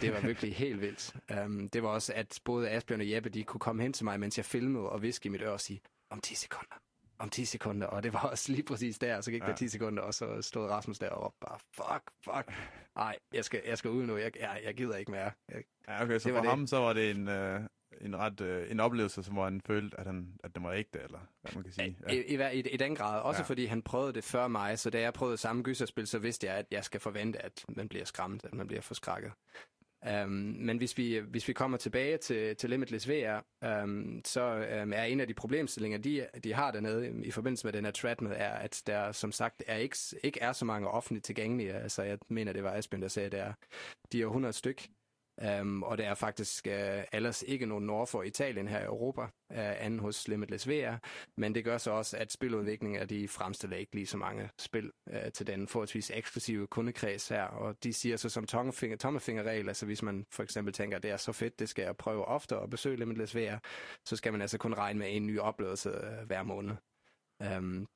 Det var virkelig helt vildt. Um, det var også, at både Asbjørn og Jeppe, de kunne komme hen til mig, mens jeg filmede og viske i mit øre og sige, om 10 sekunder, om 10 sekunder, og det var også lige præcis der, så gik ja. der 10 sekunder, og så stod Rasmus der og bare, fuck, fuck, nej, jeg skal, jeg skal ud nu, jeg, jeg, jeg gider ikke mere. Jeg, ja, okay, så for ham, det. så var det en, øh, en ret øh, en oplevelse, som hvor han følte, at, han, at det var ægte, eller hvad man kan sige. Ja. I, i, i, I den grad, også ja. fordi han prøvede det før mig, så da jeg prøvede samme gyserspil, så vidste jeg, at jeg skal forvente, at man bliver skræmt, at man bliver forskrækket. Um, men hvis vi, hvis vi kommer tilbage til, til Limitless VR, um, øhm, så um, er en af de problemstillinger, de, de har dernede i forbindelse med den her Tradmed, er, at der som sagt er ikke, ikke er så mange offentligt tilgængelige. Altså jeg mener, det var Asbjørn, der sagde, at der, de er 100 styk. Um, og der er faktisk uh, ellers ikke nogen nord for Italien her i Europa, uh, anden hos Limitless VR, men det gør så også, at spiludviklingen, de fremstiller ikke lige så mange spil uh, til den forholdsvis eksklusive kundekreds her, og de siger så som tommefinger, tommefingerregel, altså hvis man for eksempel tænker, at det er så fedt, det skal jeg prøve ofte at besøge Limitless VR, så skal man altså kun regne med en ny oplevelse uh, hver måned. Um,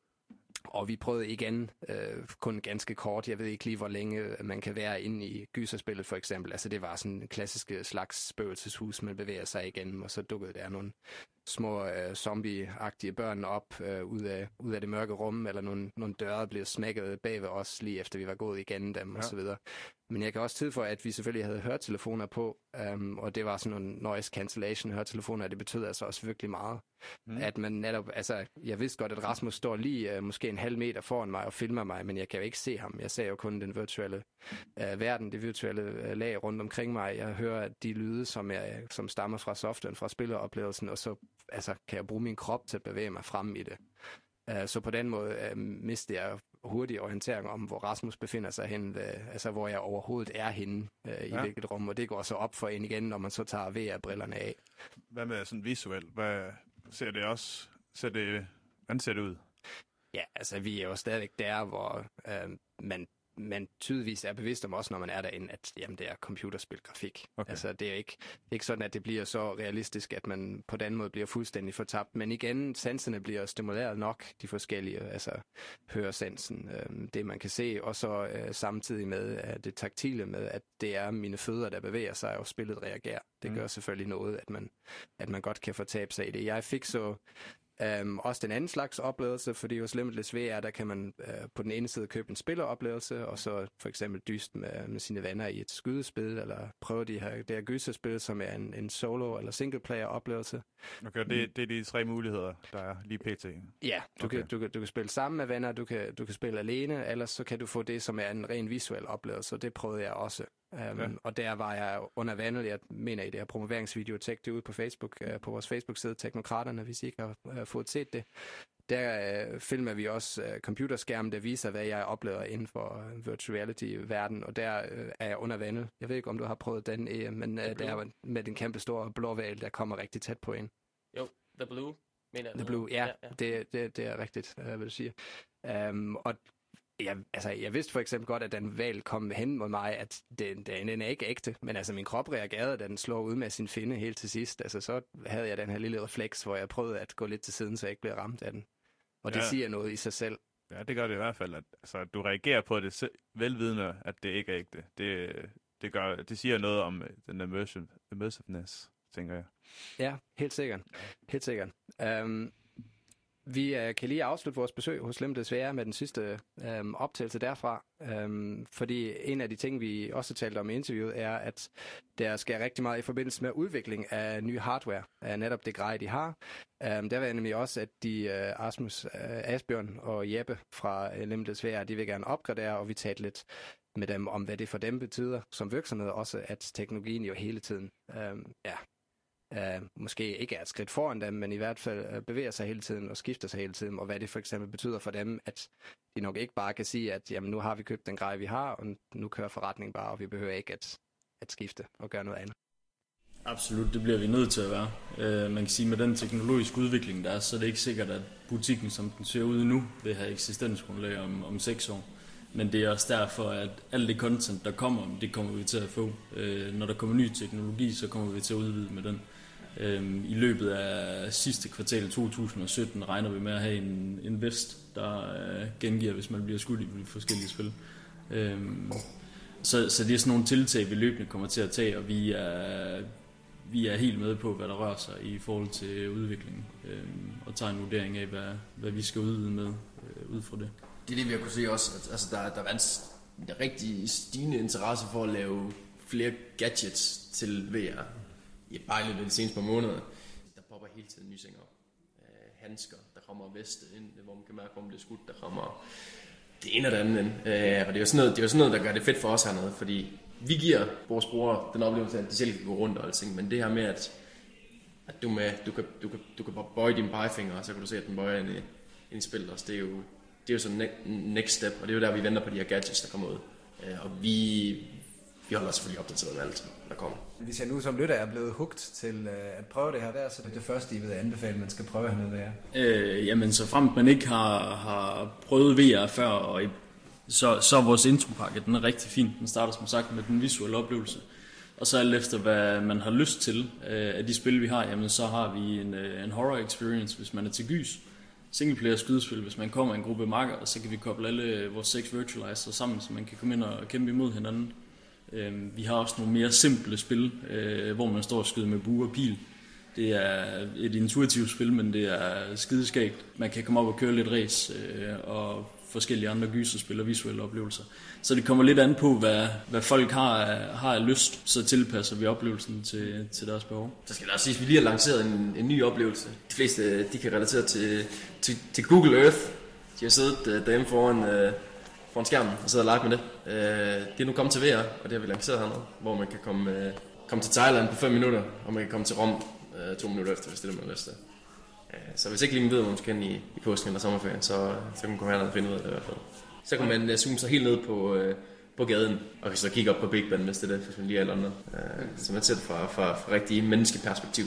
og vi prøvede igen, øh, kun ganske kort, jeg ved ikke lige, hvor længe øh, man kan være inde i gyserspillet for eksempel. Altså det var sådan en klassisk øh, slags spøgelseshus, man bevæger sig igennem, og så dukkede der nogle små øh, zombie-agtige børn op øh, ud, af, ud af det mørke rum, eller nogle, nogle døre blev smækket bag ved os, lige efter vi var gået igennem dem, ja. og så videre. Men jeg kan også tilføje, at vi selvfølgelig havde høretelefoner på, um, og det var sådan nogle noise cancellation høretelefoner, og det betød altså også virkelig meget. Mm. At man netop, altså, jeg vidste godt, at Rasmus står lige uh, måske en halv meter foran mig og filmer mig, men jeg kan jo ikke se ham. Jeg ser jo kun den virtuelle uh, verden, det virtuelle uh, lag rundt omkring mig. Jeg hører de lyde, som, jeg, som stammer fra softwaren, fra spilleroplevelsen, og så altså, kan jeg bruge min krop til at bevæge mig frem i det. Uh, så på den måde uh, mistede jeg hurtig orientering om, hvor Rasmus befinder sig hen, ved, altså hvor jeg overhovedet er henne uh, i ja. hvilket rum, og det går så op for en igen, når man så tager VR-brillerne af. Hvad med sådan visuelt? Hvad ser det også? Ser det, hvordan ser det ud? Ja, altså vi er jo stadigvæk der, hvor øh, man man tydeligvis er bevidst om også, når man er derinde, at jamen, det er computerspilgrafik. Okay. Altså, det er ikke, ikke sådan, at det bliver så realistisk, at man på den måde bliver fuldstændig fortabt. Men igen, sanserne bliver stimuleret nok, de forskellige, altså høresansen, øh, det man kan se, og så øh, samtidig med øh, det taktile med, at det er mine fødder, der bevæger sig, og spillet reagerer. Det mm. gør selvfølgelig noget, at man, at man godt kan fortabe sig i det. Jeg fik så Um, også den anden slags oplevelse, fordi hos Limitless VR, der kan man uh, på den ene side købe en spilleroplevelse, og så for eksempel dyst med, med sine venner i et skydespil, eller prøve de her, det her gyserspil, som er en, en solo- eller single-player oplevelse. Okay, det, det er de tre muligheder, der er lige pt. Ja, du, okay. kan, du, kan, du kan spille sammen med venner, du kan, du kan spille alene, ellers så kan du få det, som er en ren visuel oplevelse, og det prøvede jeg også. Um, ja. Og der var jeg under vandet, jeg mener i det her promoveringsvideo, tjek det ud på Facebook, uh, på vores Facebook-side, Teknokraterne, hvis I ikke har uh, fået set det. Der uh, filmer vi også uh, computerskærmen, der viser, hvad jeg oplever inden for uh, virtual reality-verden, og der uh, er jeg under vandet. Jeg ved ikke, om du har prøvet den, uh, men uh, der er med den kæmpe store blåval, der kommer rigtig tæt på en. Jo, The Blue, mener jeg. The Blue, ja, ja, ja. Det, det, det er rigtigt, uh, vil du sige. Um, og jeg, altså, jeg vidste for eksempel godt, at den valg kom hen mod mig, at den, den, den er ikke ægte, men altså min krop reagerede, da den slår ud med sin finde helt til sidst. Altså så havde jeg den her lille refleks, hvor jeg prøvede at gå lidt til siden, så jeg ikke blev ramt af den. Og det ja. siger noget i sig selv. Ja, det gør det i hvert fald, at altså, du reagerer på det velvidende, at det ikke er ægte. Det, det, gør, det siger noget om den immersive, immersiveness, tænker jeg. Ja, helt sikkert. Helt sikkert. Um, vi øh, kan lige afslutte vores besøg hos Limited desværre med den sidste øh, optagelse derfra. Øh, fordi en af de ting, vi også talte om i interviewet, er, at der sker rigtig meget i forbindelse med udvikling af ny hardware, af netop det grej, de har. Øh, der var nemlig også, at de, øh, Asmus, øh, Asbjørn og Jeppe fra øh, Limited de vil gerne opgradere, og vi talte lidt med dem om, hvad det for dem betyder som virksomhed, også at teknologien jo hele tiden øh, ja, øh, måske ikke er et skridt foran dem, men i hvert fald øh, bevæger sig hele tiden og skifter sig hele tiden, og hvad det for eksempel betyder for dem, at de nok ikke bare kan sige, at jamen, nu har vi købt den grej, vi har, og nu kører forretningen bare, og vi behøver ikke at, at skifte og gøre noget andet. Absolut, det bliver vi nødt til at være. Øh, man kan sige, med den teknologiske udvikling, der er, så er det ikke sikkert, at butikken, som den ser ud nu, vil have eksistensgrundlag om, om seks år. Men det er også derfor, at alt det content, der kommer, det kommer vi til at få. Øh, når der kommer ny teknologi, så kommer vi til at udvide med den. Øhm, I løbet af sidste kvartal 2017 regner vi med at have en, en vest, der øh, gengiver, hvis man bliver skudt i forskellige spil. Øhm, så, så det er sådan nogle tiltag, vi løbende kommer til at tage, og vi er, vi er helt med på, hvad der rører sig i forhold til udviklingen, øhm, og tager en vurdering af, hvad, hvad vi skal udvide med øh, ud fra det. Det er det, vi har kunne se også. At, altså, der, der er en rigtig stigende interesse for at lave flere gadgets til VR i bare i løbet af de seneste par måneder, der popper hele tiden nye ting op. Øh, handsker, der kommer veste ind, hvor man kan mærke, hvor man bliver skudt, der kommer det ene og det andet ind. Øh, og det er jo sådan noget, det er jo sådan noget, der gør det fedt for os hernede, fordi vi giver vores brugere den oplevelse, at de selv kan gå rundt og alting, men det her med, at, at du, med, du, kan, du, kan, du kan bare bøje dine pegefinger, og så kan du se, at den bøjer ind i, ind i spillet også. Det er jo, det er jo sådan next step, og det er jo der, vi venter på de her gadgets, der kommer ud. Øh, og vi, vi holder selvfølgelig opdateret med alt, der kommer. Hvis jeg nu som lytter er blevet hugt til øh, at prøve det her der, så det er det første, I vil anbefale, man skal prøve hernede der. Øh, jamen, så fremt man ikke har, har prøvet VR før, og så, så er vores intropakke, den er rigtig fin. Den starter som sagt med den visuelle oplevelse. Og så alt efter, hvad man har lyst til øh, af de spil, vi har, jamen så har vi en, øh, en horror experience, hvis man er til gys. Singleplayer skydespil, hvis man kommer en gruppe makker, og så kan vi koble alle vores seks virtualizer sammen, så man kan komme ind og kæmpe imod hinanden. Øh, vi har også nogle mere simple spil, øh, hvor man står og skyder med bue og pil. Det er et intuitivt spil, men det er skideskægt. Man kan komme op og køre lidt race øh, og forskellige andre gyserspil og visuelle oplevelser. Så det kommer lidt an på, hvad, hvad folk har, har af lyst, så tilpasser vi oplevelsen til, til deres behov. Så skal der også sige, at vi lige har lanceret en, en ny oplevelse. De fleste de kan relatere til, til, til Google Earth. De har siddet øh, derhjemme foran, uh, foran skærmen og sidder og lege med det. Øh, det er nu kommet til VR, og det har vi lanceret hernede, hvor man kan komme, øh, komme til Thailand på 5 minutter, og man kan komme til Rom øh, to minutter efter, hvis det er det, man har lyst til. Øh, så hvis ikke lige man ved, hvor man skal i, i påsken eller sommerferien, så, så kan man komme herned og finde ud af det i hvert fald. Så kan man øh, zoome sig helt ned på, øh, på gaden, og så kigge op på Big Ben, hvis det er det, hvis man lige er London. Øh, så man ser det fra, fra, fra rigtig menneskeperspektiv.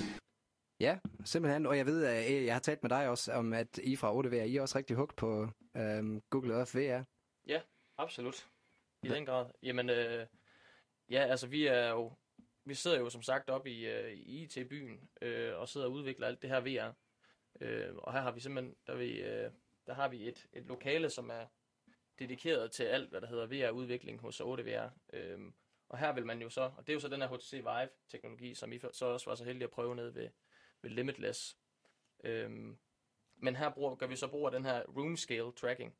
Ja, simpelthen. Og jeg ved, at øh, jeg har talt med dig også om, at I fra 8VR, I er også rigtig hugt på øhm, Google Earth VR. Ja, absolut. I den grad. Jamen, øh, ja, altså vi er jo, vi sidder jo som sagt op i, øh, i IT-byen øh, og sidder og udvikler alt det her VR. Øh, og her har vi simpelthen, der, vi, øh, der har vi et, et lokale, som er dedikeret til alt, hvad der hedder VR-udvikling hos 8VR. Øh, og her vil man jo så, og det er jo så den her HTC Vive-teknologi, som I så også var så heldige at prøve ned ved, ved Limitless. Øhm, men her bruger, gør vi så brug af den her room scale tracking.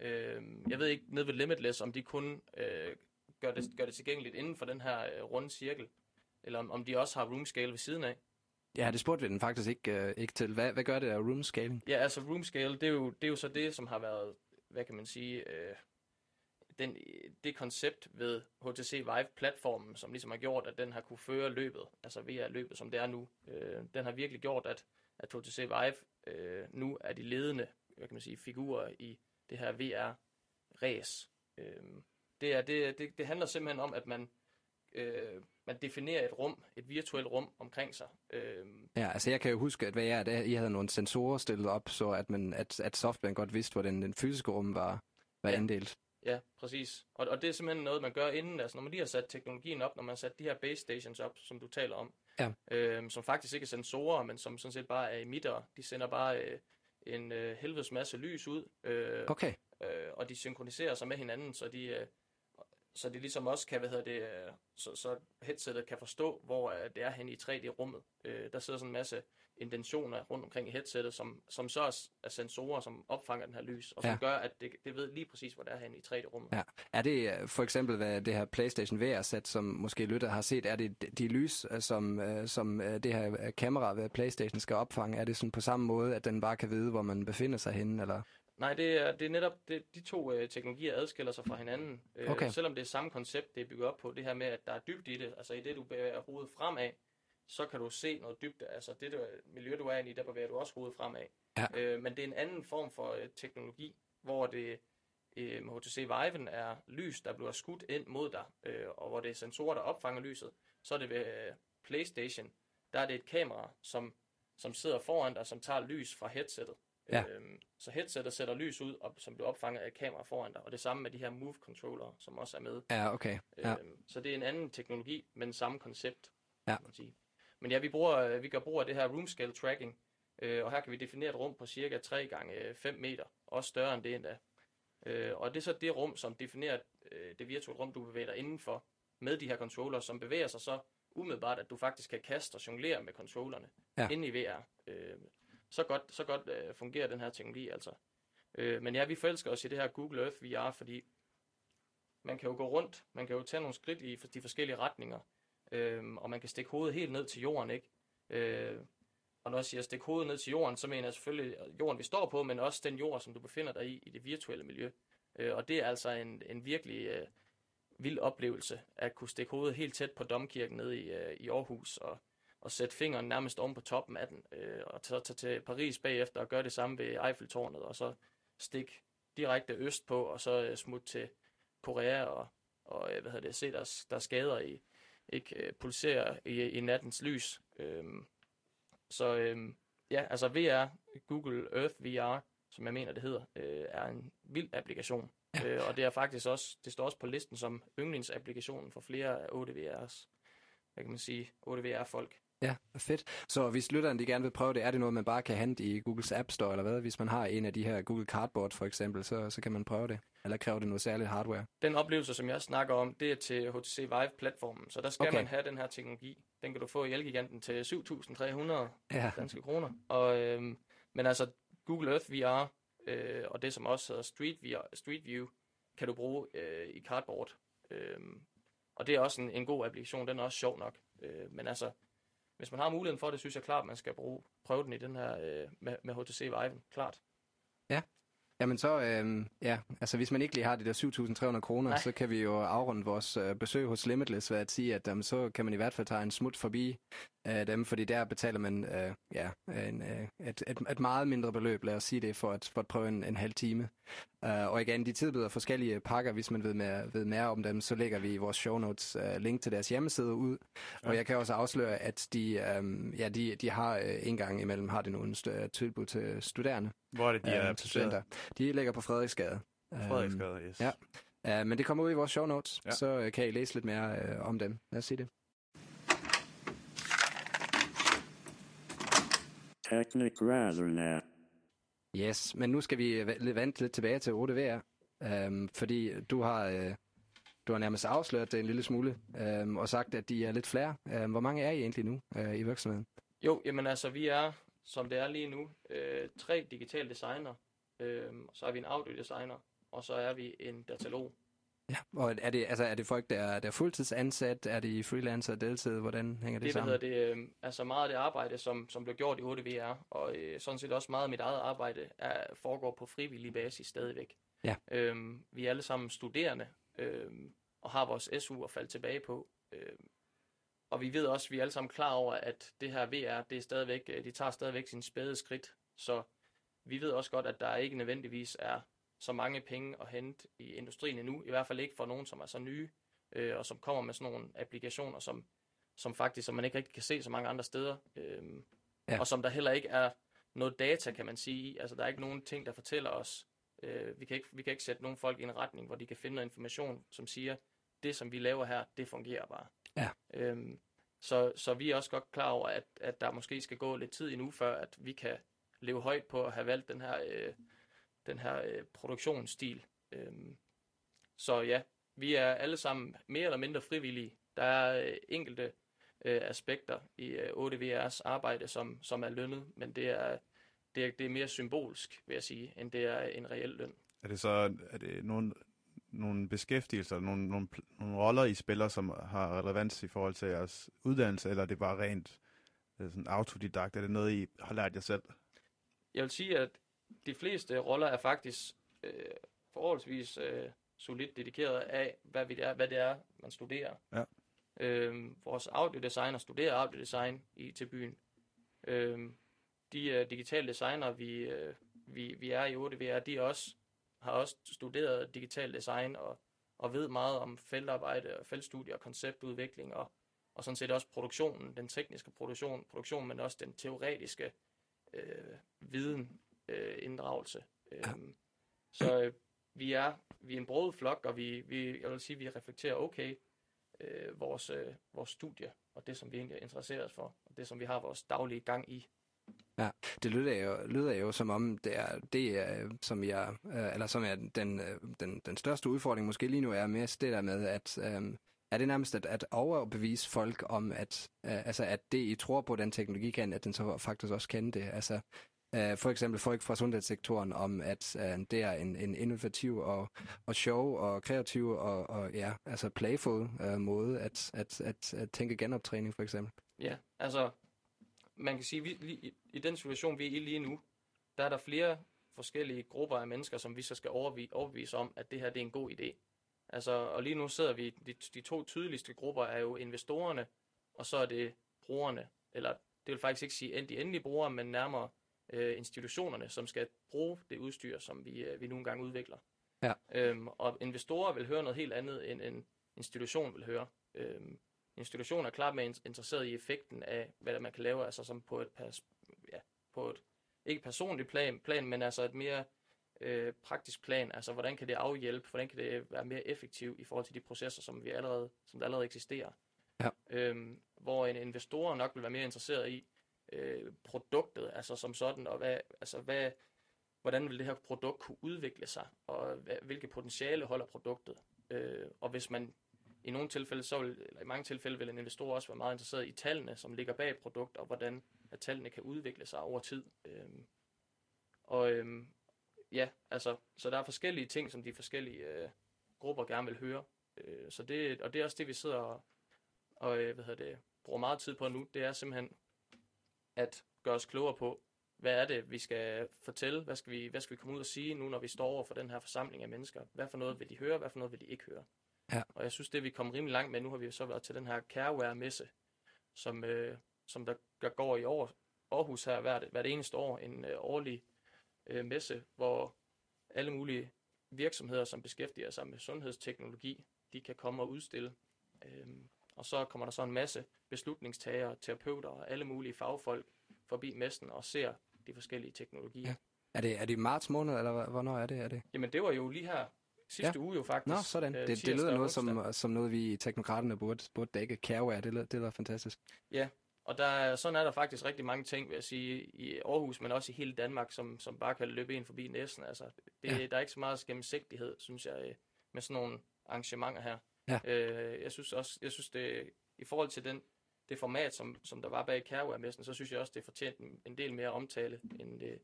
Øhm, jeg ved ikke ned ved Limitless, om de kun øh, gør, det, gør det tilgængeligt inden for den her øh, runde cirkel, eller om, om de også har room scale ved siden af. Ja, det spurgte vi den faktisk ikke, øh, ikke til. Hvad, hvad gør det af room scaling? Ja, altså room scale, det er jo, det er jo så det, som har været, hvad kan man sige, øh, den, det koncept ved HTC Vive-platformen, som ligesom har gjort, at den har kunne føre løbet, altså VR-løbet, som det er nu, øh, den har virkelig gjort, at, at HTC Vive øh, nu er de ledende hvad kan man sige, figurer i det her VR-ræs. Øh, det, er, det, det, det handler simpelthen om, at man, øh, man definerer et rum, et virtuelt rum omkring sig. Øh, ja, altså jeg kan jo huske, at hvad jeg, der, I havde nogle sensorer stillet op, så at, man, at, at softwaren godt vidste, hvordan den fysiske rum var, var ja. inddelt. Ja, præcis. Og, og det er simpelthen noget, man gør inden, altså når man lige har sat teknologien op, når man har sat de her base stations op, som du taler om, ja. øh, som faktisk ikke er sensorer, men som sådan set bare er emitter. De sender bare øh, en øh, helvedes masse lys ud, øh, okay. øh, og de synkroniserer sig med hinanden, så de, øh, så de ligesom også kan, hvad hedder det, øh, så, så headsetet kan forstå, hvor øh, det er hen i 3D-rummet. Øh, der sidder sådan en masse intentioner rundt omkring i headsettet, som, som så er, er sensorer, som opfanger den her lys, og som Ja. gør, at det, det ved lige præcis, hvor det er henne i 3D-rummet. Ja. Er det øh, for eksempel, hvad det her PlayStation VR-sæt, som måske lytter har set, er det de- lys, som, som det her kamera ved PlayStation skal opfange? Er det sådan på samme måde, at den bare kan vide, hvor man befinder sig henne? Eller? Nej, det er, det er netop, det, de to øh, teknologier adskiller sig fra hinanden. Øh, Okay. Selvom det er samme koncept, det er bygget op på, det her med, at der er dybt i det, altså i det, du bevæger hovedet fremad, så kan du se noget dybde, altså det du, miljø, du er i, der bevæger du også hovedet fremad. Ja. Øh, men det er en anden form for øh, teknologi, hvor det øh, med HTC Viven er lys, der bliver skudt ind mod dig, øh, og hvor det er sensorer, der opfanger lyset. Så er det ved øh, PlayStation, der er det et kamera, som, som sidder foran dig, som tager lys fra headsettet. Ja. Øhm, så headsettet sætter lys ud, og, som bliver opfanget af et kamera foran dig. Og det samme med de her Move controller, som også er med. Ja, okay. Ja. Øhm, så det er en anden teknologi, men samme koncept, Ja. kan man sige. Men ja, vi, bruger, øh, vi gør brug af det her room scale tracking, øh, og her kan vi definere et rum på cirka 3 gange 5 meter, også større end det endda. Øh, og det er så det rum, som definerer øh, det virtuelle rum, du bevæger dig indenfor, med de her controller, som bevæger sig så umiddelbart, at du faktisk kan kaste og jonglere med controllerne Ja. inde i VR. Øh, så godt, så godt øh, fungerer den her teknologi altså. Øh, men ja, vi forelsker os i det her Google Earth VR, fordi man kan jo gå rundt, man kan jo tage nogle skridt i de forskellige retninger, øh, og man kan stikke hovedet helt ned til jorden, ikke? Øh, og når jeg siger stikke hovedet ned til jorden, så mener jeg selvfølgelig jorden, vi står på, men også den jord, som du befinder dig i, i det virtuelle miljø. Øh, og det er altså en, en virkelig øh, vild oplevelse, at kunne stikke hovedet helt tæt på Domkirken nede i, øh, i Aarhus, og, og sætte fingeren nærmest om på toppen af den, øh, og så tage til Paris bagefter og gøre det samme ved Eiffeltårnet, og så stikke direkte øst på, og så øh, smutte til Korea og, og øh, hvad hedder det, se der, der skader i, ikke øh, pulserer i, i nattens lys. Øhm, så øhm, ja, altså VR, Google Earth VR, som jeg mener det hedder, øh, er en vild applikation. Øh, og det er faktisk også, det står også på listen som yndlingsapplikationen for flere af 8VR's, hvad kan man sige, 8VR-folk. Ja, fedt. Så hvis lytteren de gerne vil prøve det, er det noget, man bare kan hente i Googles App Store, eller hvad? Hvis man har en af de her Google Cardboard for eksempel, så, så kan man prøve det. Eller kræver det noget særligt hardware? Den oplevelse, som jeg snakker om, det er til HTC Vive-platformen, så der skal Okay. man have den her teknologi. Den kan du få i Elgiganten til 7.300 Ja, danske kroner. Og, øhm, men altså, Google Earth VR, øh, og det som også hedder Street, VR, Street View, kan du bruge øh, i Cardboard. Øhm, og det er også en, en god applikation, den er også sjov nok. Øh, men altså, hvis man har muligheden for det, synes jeg klart, man skal bruge, prøve den i den her øh, med, med HTC Vive, klart. Jamen så, øh, ja, altså hvis man ikke lige har de der 7.300 kroner, så kan vi jo afrunde vores øh, besøg hos Limitless ved at sige, at um, så kan man i hvert fald tage en smut forbi øh, dem, fordi der betaler man øh, ja, en, øh, et, et, et meget mindre beløb, lad os sige det, for at, for at prøve en, en halv time. Uh, og igen, de tilbyder forskellige pakker, hvis man ved mere, ved mere om dem, så lægger vi i vores show notes uh, link til deres hjemmeside ud. Ja. Og jeg kan også afsløre, at de, um, ja, de, de har uh, en gang imellem har de nogle st- tilbud til studerende. Hvor er det, de er øh, til studenter. De ligger på Frederiksgade. Frederiksgade, yes. ja. Uh, men det kommer ud i vores show notes, ja. Ja. så uh, kan I læse lidt mere uh, om dem. Lad os sige det. Technic Razornet. Yes, men nu skal vi vente lidt tilbage til 8VR, um, fordi du har, uh, du har nærmest afsløret det en lille smule, um, og sagt, at de er lidt flere. Um, hvor mange er I egentlig nu uh, i virksomheden? Jo, jamen altså, vi er, som det er lige nu, øh, tre digitale designer, øh, så er vi en audiodesigner, og så er vi en datalog. Ja. Og er det, altså, er det folk, der er, der er fuldtidsansat? Er de freelancer, deltid? Hvordan hænger det, Det, det sammen? hvad hedder det, øh, altså meget af det arbejde, som, som blev gjort i 8VR, og øh, sådan set også meget af mit eget arbejde, er, foregår på frivillig basis stadigvæk. Ja. Øhm, vi er alle sammen studerende, øhm, og har vores SU at falde tilbage på. Øhm, og vi ved også, at vi er alle sammen klar over, at det her VR, det er stadigvæk, øh, de tager stadigvæk sin spæde skridt. Så vi ved også godt, at der ikke nødvendigvis er så mange penge at hente i industrien endnu. I hvert fald ikke for nogen, som er så nye, øh, og som kommer med sådan nogle applikationer, som, som faktisk, som man ikke rigtig kan se så mange andre steder. Øhm, Ja. Og som der heller ikke er noget data, kan man sige. Altså, der er ikke nogen ting, der fortæller os. Øh, vi, kan ikke, vi kan ikke sætte nogen folk i en retning, hvor de kan finde noget information, som siger, det, som vi laver her, det fungerer bare. Ja. Øhm, så, så vi er også godt klar over, at, at der måske skal gå lidt tid endnu, før at vi kan leve højt på at have valgt den her, øh, den her øh, produktionsstil. Øhm, så ja, vi er alle sammen mere eller mindre frivillige. Der er øh, enkelte øh, aspekter i øh, 8VR's arbejde, som, som er lønnet, men det er, det, er, det er mere symbolsk, vil jeg sige, end det er en reel løn. Er det så er det nogle, nogle beskæftigelser, nogle, nogle, nogle roller, I spiller, som har relevans i forhold til jeres uddannelse, eller er det bare rent øh, sådan autodidakt? Er det noget, I har lært jer selv? Jeg vil sige, at de fleste roller er faktisk øh, forholdsvis øh, solidt dedikeret af, hvad, vi det er, hvad det er, man studerer. Ja. Øh, vores audiodesigner studerer audiodesign i til byen. Øh, de øh, digitale designer, vi, øh, vi, vi er i 8VR, de også, har også studeret digital design og, og ved meget om feltarbejde og feltstudie og konceptudvikling og, og sådan set også produktionen, den tekniske produktion, produktion men også den teoretiske øh, viden øh, inddragelse. Ja. Øhm, så øh, vi er vi er en broet flok, og vi, vi, jeg vil sige, vi reflekterer okay øh, vores, øh, vores studie, og det, som vi egentlig er interesseret for, og det, som vi har vores daglige gang i. Det lyder jo, lyder jo som om, det er, det er som jeg, øh, eller som er den, øh, den, den største udfordring måske lige nu er mest det der med, at øh, er det nærmest at, at overbevise folk om, at, øh, altså, at det, I tror på, den teknologi kan, at den så faktisk også kan det. Altså, øh, for eksempel folk fra sundhedssektoren om, at øh, det er en, en innovativ og, og sjov og kreativ og, og ja, altså playful øh, måde at, at, at, at tænke genoptræning for eksempel. Ja, altså, man kan sige, vi, lige, i, i den situation, vi er i lige nu, der er der flere forskellige grupper af mennesker, som vi så skal overbevise, overbevise om, at det her det er en god idé. Altså, og lige nu sidder vi, de, de to tydeligste grupper er jo investorerne, og så er det brugerne, eller det vil faktisk ikke sige de endelige brugere, men nærmere øh, institutionerne, som skal bruge det udstyr, som vi, øh, vi nogle gange udvikler. Ja. Øhm, og investorer vil høre noget helt andet, end en institution vil høre. Øhm, institution er klart mere in- interesseret i effekten af, hvad man kan lave, altså som på et, pers- ja, på et ikke personligt plan, plan, men altså et mere øh, praktisk plan, altså hvordan kan det afhjælpe, hvordan kan det være mere effektivt i forhold til de processer, som vi allerede, som der allerede eksisterer. Ja. Øhm, hvor en investor nok vil være mere interesseret i øh, produktet, altså som sådan, og hvad, altså hvad, hvordan vil det her produkt kunne udvikle sig, og hvad, hvilke potentiale holder produktet. Øh, og hvis man i nogle tilfælde, så vil, eller i mange tilfælde vil en investor også være meget interesseret i tallene, som ligger bag et produkt, og hvordan at tallene kan udvikle sig over tid. Øh, og øh, ja, altså, så der er forskellige ting, som de forskellige øh, grupper gerne vil høre. Øh, så det, og det er også det, vi sidder og, og øh, hvad hedder det, bruger meget tid på nu. Det er simpelthen at gøre os klogere på, hvad er det, vi skal fortælle? Hvad skal vi, hvad skal vi komme ud og sige nu, når vi står over for den her forsamling af mennesker? Hvad for noget vil de høre? Hvad for noget vil de ikke høre? Ja. Og jeg synes, det vi kommet rimelig langt med. Nu har vi jo så været til den her Careware-messe, som, øh, som der, der går i år, Aarhus her hvert, hvert eneste år. En øh, årlig øh, messe, hvor alle mulige virksomheder, som beskæftiger sig med sundhedsteknologi, de kan komme og udstille. Øhm, og så kommer der så en masse beslutningstagere, terapeuter og alle mulige fagfolk forbi messen og ser de forskellige teknologier. Ja. Er det, er det i marts måned, eller hvornår er det? Er det? Jamen det var jo lige her sidste ja. uge jo faktisk. Nå, sådan. øh, Det, det lyder og noget som, som noget, vi i teknokraterne burde, burde dække. Careware, det lyder, det lyder fantastisk. Og der, er- sådan er der faktisk rigtig mange ting, vil jeg sige, i Aarhus, men også i hele Danmark, som, som bare kan løbe ind forbi næsten. Altså, det, Ja. ja. Der er ikke så meget gennemsigtighed, synes jeg, øh, med sådan nogle arrangementer her. Ja. Øh, jeg synes også, jeg synes det, i forhold til den, det format, som, som der var bag Careware-messen, så synes jeg også, det fortjent en, en del mere omtale, end det,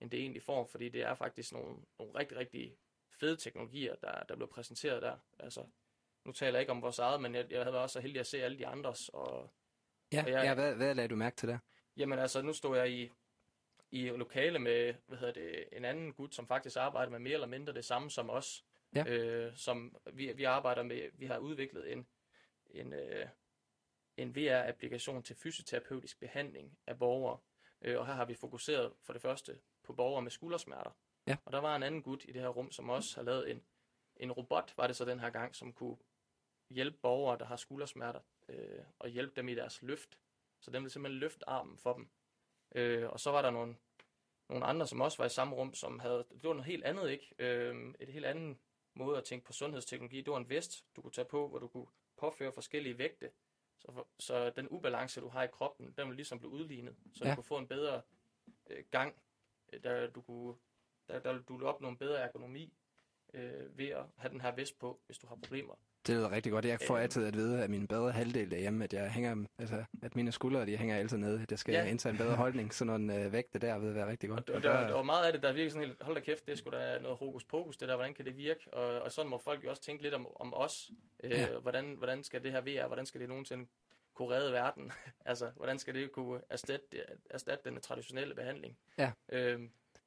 end det egentlig får, fordi det er faktisk nogle, nogle rigtig, rigtig fede teknologier, der, der blev præsenteret der. Altså, nu taler jeg ikke om vores eget, men jeg, jeg havde også så heldig at se alle de andres, og Ja, Og jeg- ja hvad, hvad lagde du mærke til der? Jamen altså, nu står jeg i, i lokale med, hvad hedder det, en anden gut, som faktisk arbejder med mere eller mindre det samme som os. Ja. Øh, som vi, vi arbejder med, vi har udviklet en, en, øh, en VR-applikation til fysioterapeutisk behandling af borgere. Øh, og her har vi fokuseret for det første på borgere med skuldersmerter. Ja. Og der var en anden gut i det her rum, som også har lavet en, en robot, var det så den her gang, som kunne hjælpe borgere, der har skuldersmerter, øh, og hjælpe dem i deres løft. Så den ville simpelthen løfte armen for dem. Øh, og så var der nogle, nogle andre, som også var i samme rum, som havde, det var noget helt andet, ikke? Øh, et helt andet måde at tænke på sundhedsteknologi. Det var en vest, du kunne tage på, hvor du kunne påføre forskellige vægte. Så, for, så den ubalance, du har i kroppen, den ville ligesom blive udlignet, så Ja. du kunne få en bedre øh, gang, øh, der du kunne, der, der du ville opnå en bedre ergonomi, øh, ved at have den her vest på, hvis du har problemer. Det lyder rigtig godt. Jeg får Øhm. altid at vide af min bedre halvdel derhjemme, at jeg hænger, altså, at mine skuldre, de hænger altid nede. At jeg skal Ja. indtage en bedre holdning. Sådan nogle øh, vægte der vil være rigtig godt. Og, og der, der var meget af det, der virkede sådan helt, hold da kæft, det sgu da noget hokus pokus, det der, hvordan kan det virke? Og, og sådan må folk jo også tænke lidt om, om os. Øh, Ja. hvordan, hvordan skal det her VR, hvordan skal det nogensinde kunne redde verden? altså, hvordan skal det kunne erstatte, det- erstatte den traditionelle behandling? Ja. Øh,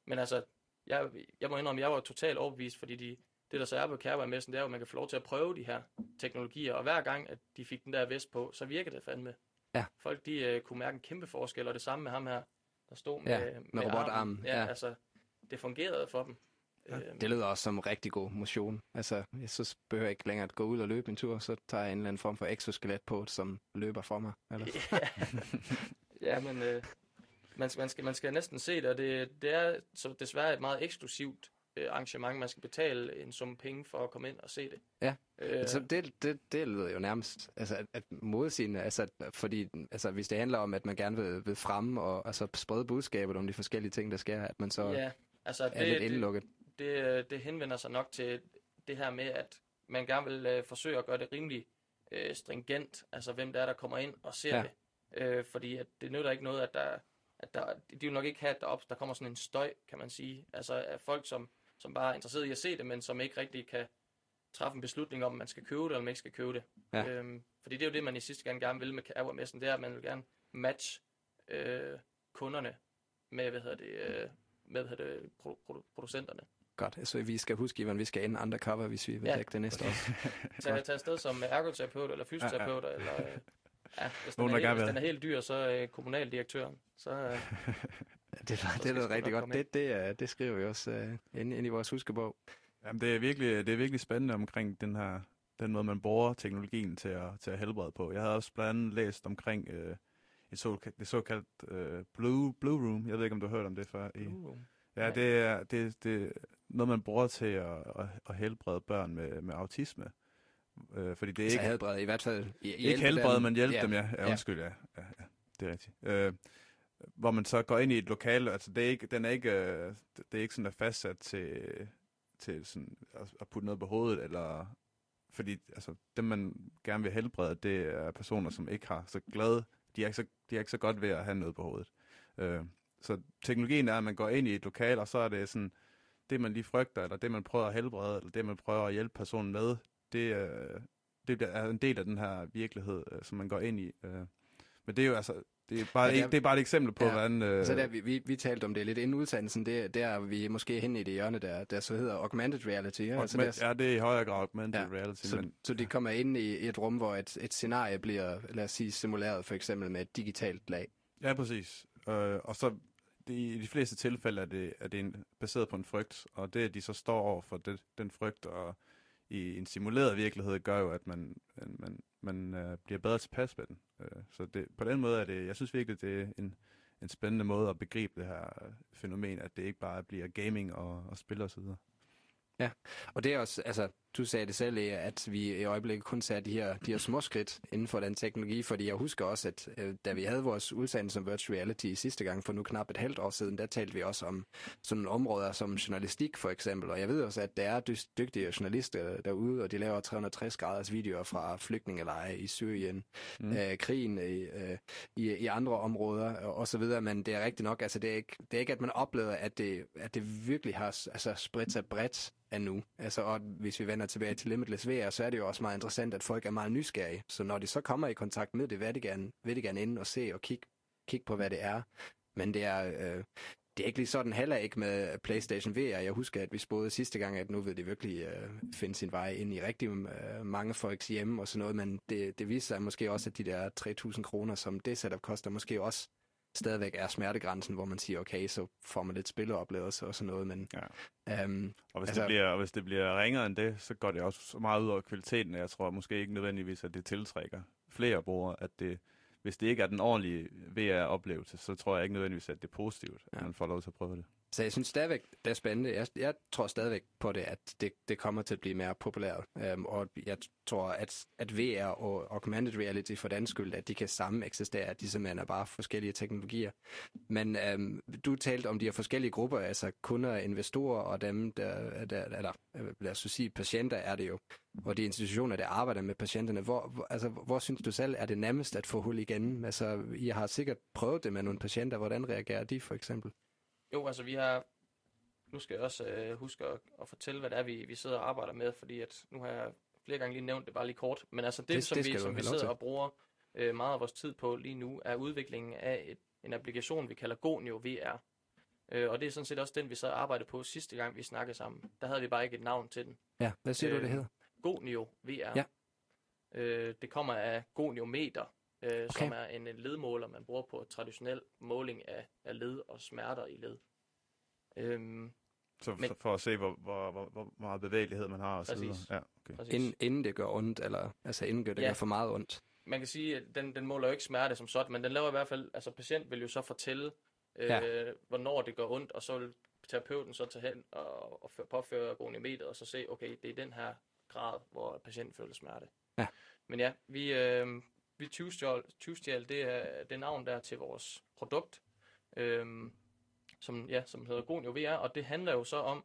men altså, jeg, jeg må indrømme, jeg var totalt overbevist, fordi de, det der så er på Kærvej-messen, det er jo, at man kan få lov til at prøve de her teknologier, og hver gang, at de fik den der vest på, så virkede det fandme. Ja. Folk, de øh, kunne mærke en kæmpe forskel, og det samme med ham her, der stod med, Ja, med robotarmen, Ja, ja. altså, det fungerede for dem. Ja, Øhm, det lyder også som rigtig god motion. Altså, jeg så behøver jeg ikke længere at gå ud og løbe en tur, så tager jeg en eller anden form for exoskelet på, som løber for mig. Eller? ja, men øh, man, skal, man, skal, man skal næsten se det, og det, det er så desværre et meget eksklusivt øh, arrangement. Man skal betale en sum penge for at komme ind og se det. Ja. Øh, Altså, det, det, det lyder jo nærmest, altså, at, at modsigende, altså, at- fordi, altså, hvis det handler om, at man gerne vil, vil fremme og altså, sprede budskabet om de forskellige ting, der sker, at man så ja, altså, er lidt det, det, indelukket. det, det henvender sig nok til det her med, at man gerne vil øh, forsøge at gøre det rimelig øh, stringent, altså hvem der er, der kommer ind og ser Ja. det. Øh, fordi at det nytter ikke noget, at der, at der, de vil nok ikke have, at der, op, der kommer sådan en støj, kan man sige. Altså af folk, som, som bare er interesseret i at se det, men som ikke rigtig kan træffe en beslutning om, man skal købe det, eller man ikke skal købe det. Ja. Øhm, fordi det er jo det, man i sidste gang gerne vil med Kawa-messen, det er, at man vil gerne match øh, kunderne med, hvad hedder det, øh, med, hvad hedder det, produ- produ- producenterne. Godt, så vi skal huske, Ivan, vi skal ind undercover, hvis vi vil Ja. det næste år. Tag, tag afsted som ergoterapeut eller fysioterapeut, ja, ja. eller... øh, Ja, hvis den, Nogen, er, helt, hvis den er helt dyr, så øh, kommunaldirektøren. Så, øh, Det, det, skal det lyder rigtig godt. ind. Det, det, er- det skriver vi også uh, ind, ind i vores huskebog. Jamen, det er virkelig, det er virkelig spændende omkring den her, den måde, man bruger teknologien til at, til at helbrede på. Jeg havde også blandt andet læst omkring øh, et såkaldt, det såkaldt øh, Blue, Blue Room. Jeg ved ikke, om du har hørt om det før. I, uh, ja, det er, det, det er noget, man bruger til at, at, at helbrede børn med, med autisme. Øh, fordi det er Altså ikke, helbred, i hvert fald. Ikke helbrede, men hjælpe ja. dem, ja. ja. Ja. Undskyld, ja. ja, ja. Det er rigtigt. Øh, hvor man så går ind i et lokale, altså det er ikke, den er ikke, øh, det er ikke sådan der fastsat til, til sådan at, at putte noget på hovedet, eller fordi altså, dem man gerne vil helbrede, det er personer, som ikke har så glade, de er ikke så, de er ikke så godt ved at have noget på hovedet. Øh, så teknologien er, at man går ind i et lokale, og så er det sådan, det man lige frygter, eller det man prøver at helbrede, eller det man prøver at hjælpe personen med, det, øh, det er en del af den her virkelighed, øh, som man går ind i. Øh. Men det er jo altså, det er bare, Men det er- det er bare et eksempel på, Ja. hvordan... Øh, Så der, vi, vi, vi talte om det lidt inden udsendelsen, det, der er vi måske hen i det hjørne, der, der så hedder augmented reality. Ja, altså augment, der, ja, det er i højere grad augmented Ja, reality, så, men så de kommer ind i, i et rum, hvor et, et scenarie bliver, lad os sige, simuleret for eksempel med et digitalt lag. Ja, præcis. Øh, og så det, i de fleste tilfælde er det, er det en, baseret på en frygt, og det, at de så står over for det, den frygt, og i en simuleret virkelighed, gør jo, at man, man, man øh, bliver bedre tilpas med den. Øh, så det, på den måde er det, jeg synes virkelig, det er en, en spændende måde at begribe det her øh, fænomen, at det ikke bare bliver gaming og, og spil og så videre. Og det er også, altså, du sagde det selv, at vi i øjeblikket kun ser de her, de her små skridt inden for den teknologi, fordi jeg husker også, at øh, da vi havde vores udsendelse om virtual reality sidste gang, for nu knap et halvt år siden, der talte vi også om sådan nogle områder som journalistik for eksempel, og jeg ved også, at der er dy- dygtige journalister derude, og de laver 360 graders videoer fra flygtningelejre i Syrien, Mm. øh, krigen i, øh, i, i andre områder og, og så videre, men det er rigtigt nok, altså det er ikke, det er ikke at man oplever, at det, at det virkelig har altså, spredt sig bredt af nu. Altså, og hvis vi vender tilbage til Limitless VR, så er det jo også meget interessant, at folk er meget nysgerrige. Så når de så kommer i kontakt med det, vil de gerne, vil de gerne ind og se og kigge, kig på, hvad det er. Men det er, øh, det er ikke lige sådan heller ikke med PlayStation VR. Jeg husker, at vi spåede sidste gang, at nu vil det virkelig øh, finde sin vej ind i rigtig øh, mange folks hjem og sådan noget, men det, det viser sig måske også, at de der 3.000 kroner, som det setup koster, måske også stadigvæk er smertegrænsen, hvor man siger, okay, så får man lidt spilleoplevelse og sådan noget, men Ja. øhm, Og hvis, Altså- det bliver, og hvis det bliver ringere end det, så går det også så meget ud over kvaliteten, jeg tror måske ikke nødvendigvis, at det tiltrækker flere brugere, at det, hvis det ikke er den ordentlige VR-oplevelse, så tror jeg ikke nødvendigvis, at det er positivt, Ja. at man får lov til at prøve det. Så jeg synes stadigvæk, det er spændende. Jeg, jeg tror stadigvæk på det, at det, det kommer til at blive mere populært. Um, og jeg tror, at, at VR og augmented reality for den skyld, at de kan samme eksistere, at de simpelthen er bare forskellige teknologier. Men um, du talte om de her forskellige grupper, altså kunder, investorer og dem, der, der eller øh, lad os sige, patienter er det jo, og de institutioner, der arbejder med patienterne. Hvor, hvor, altså, hvor synes du selv er det nemmest at få hul igen? Altså, I har sikkert prøvet det med nogle patienter. Hvordan reagerer de for eksempel? Jo, altså vi har... Nu skal jeg også øh, huske at, at fortælle, hvad det er, vi, vi sidder og arbejder med, fordi at nu har jeg flere gange lige nævnt det, bare lige kort. Men altså det, Det- som, det vi, som vi sidder og bruger øh, meget af vores tid på lige nu, er udviklingen af et, en applikation, vi kalder Gonio VR. Øh, og det er sådan set også den, vi så arbejdede på sidste gang, vi snakkede sammen. Der havde vi bare ikke et navn til den. Ja, hvad siger øh, du, det Øh, hedder? Gonio VR. Ja. Øh, det kommer af goniometer, øh, okay. som er en, en ledmåler, man bruger på traditionel måling af, af led og smerter i led. Øhm, Så, Men- så for at se, hvor, hvor, hvor, hvor meget bevægelighed man har og så videre. Ja, okay. præcis. Inden, inden det gør ondt, eller altså inden det Ja. gør for meget ondt. man kan sige, at den, den måler jo ikke smerte som sådan, men den laver i hvert fald, altså patient vil jo så fortælle, øh, Ja. hvornår det gør ondt, og så vil terapeuten så tage hen og, og fø- påføre goniometeret, og så se, okay, det er den her grad, hvor patienten føler smerte. Ja. Men ja, vi, øh, vi tyvstjal, det er det navn der til vores produkt, øh, som, ja, som hedder Gonio VR, og det handler jo så om,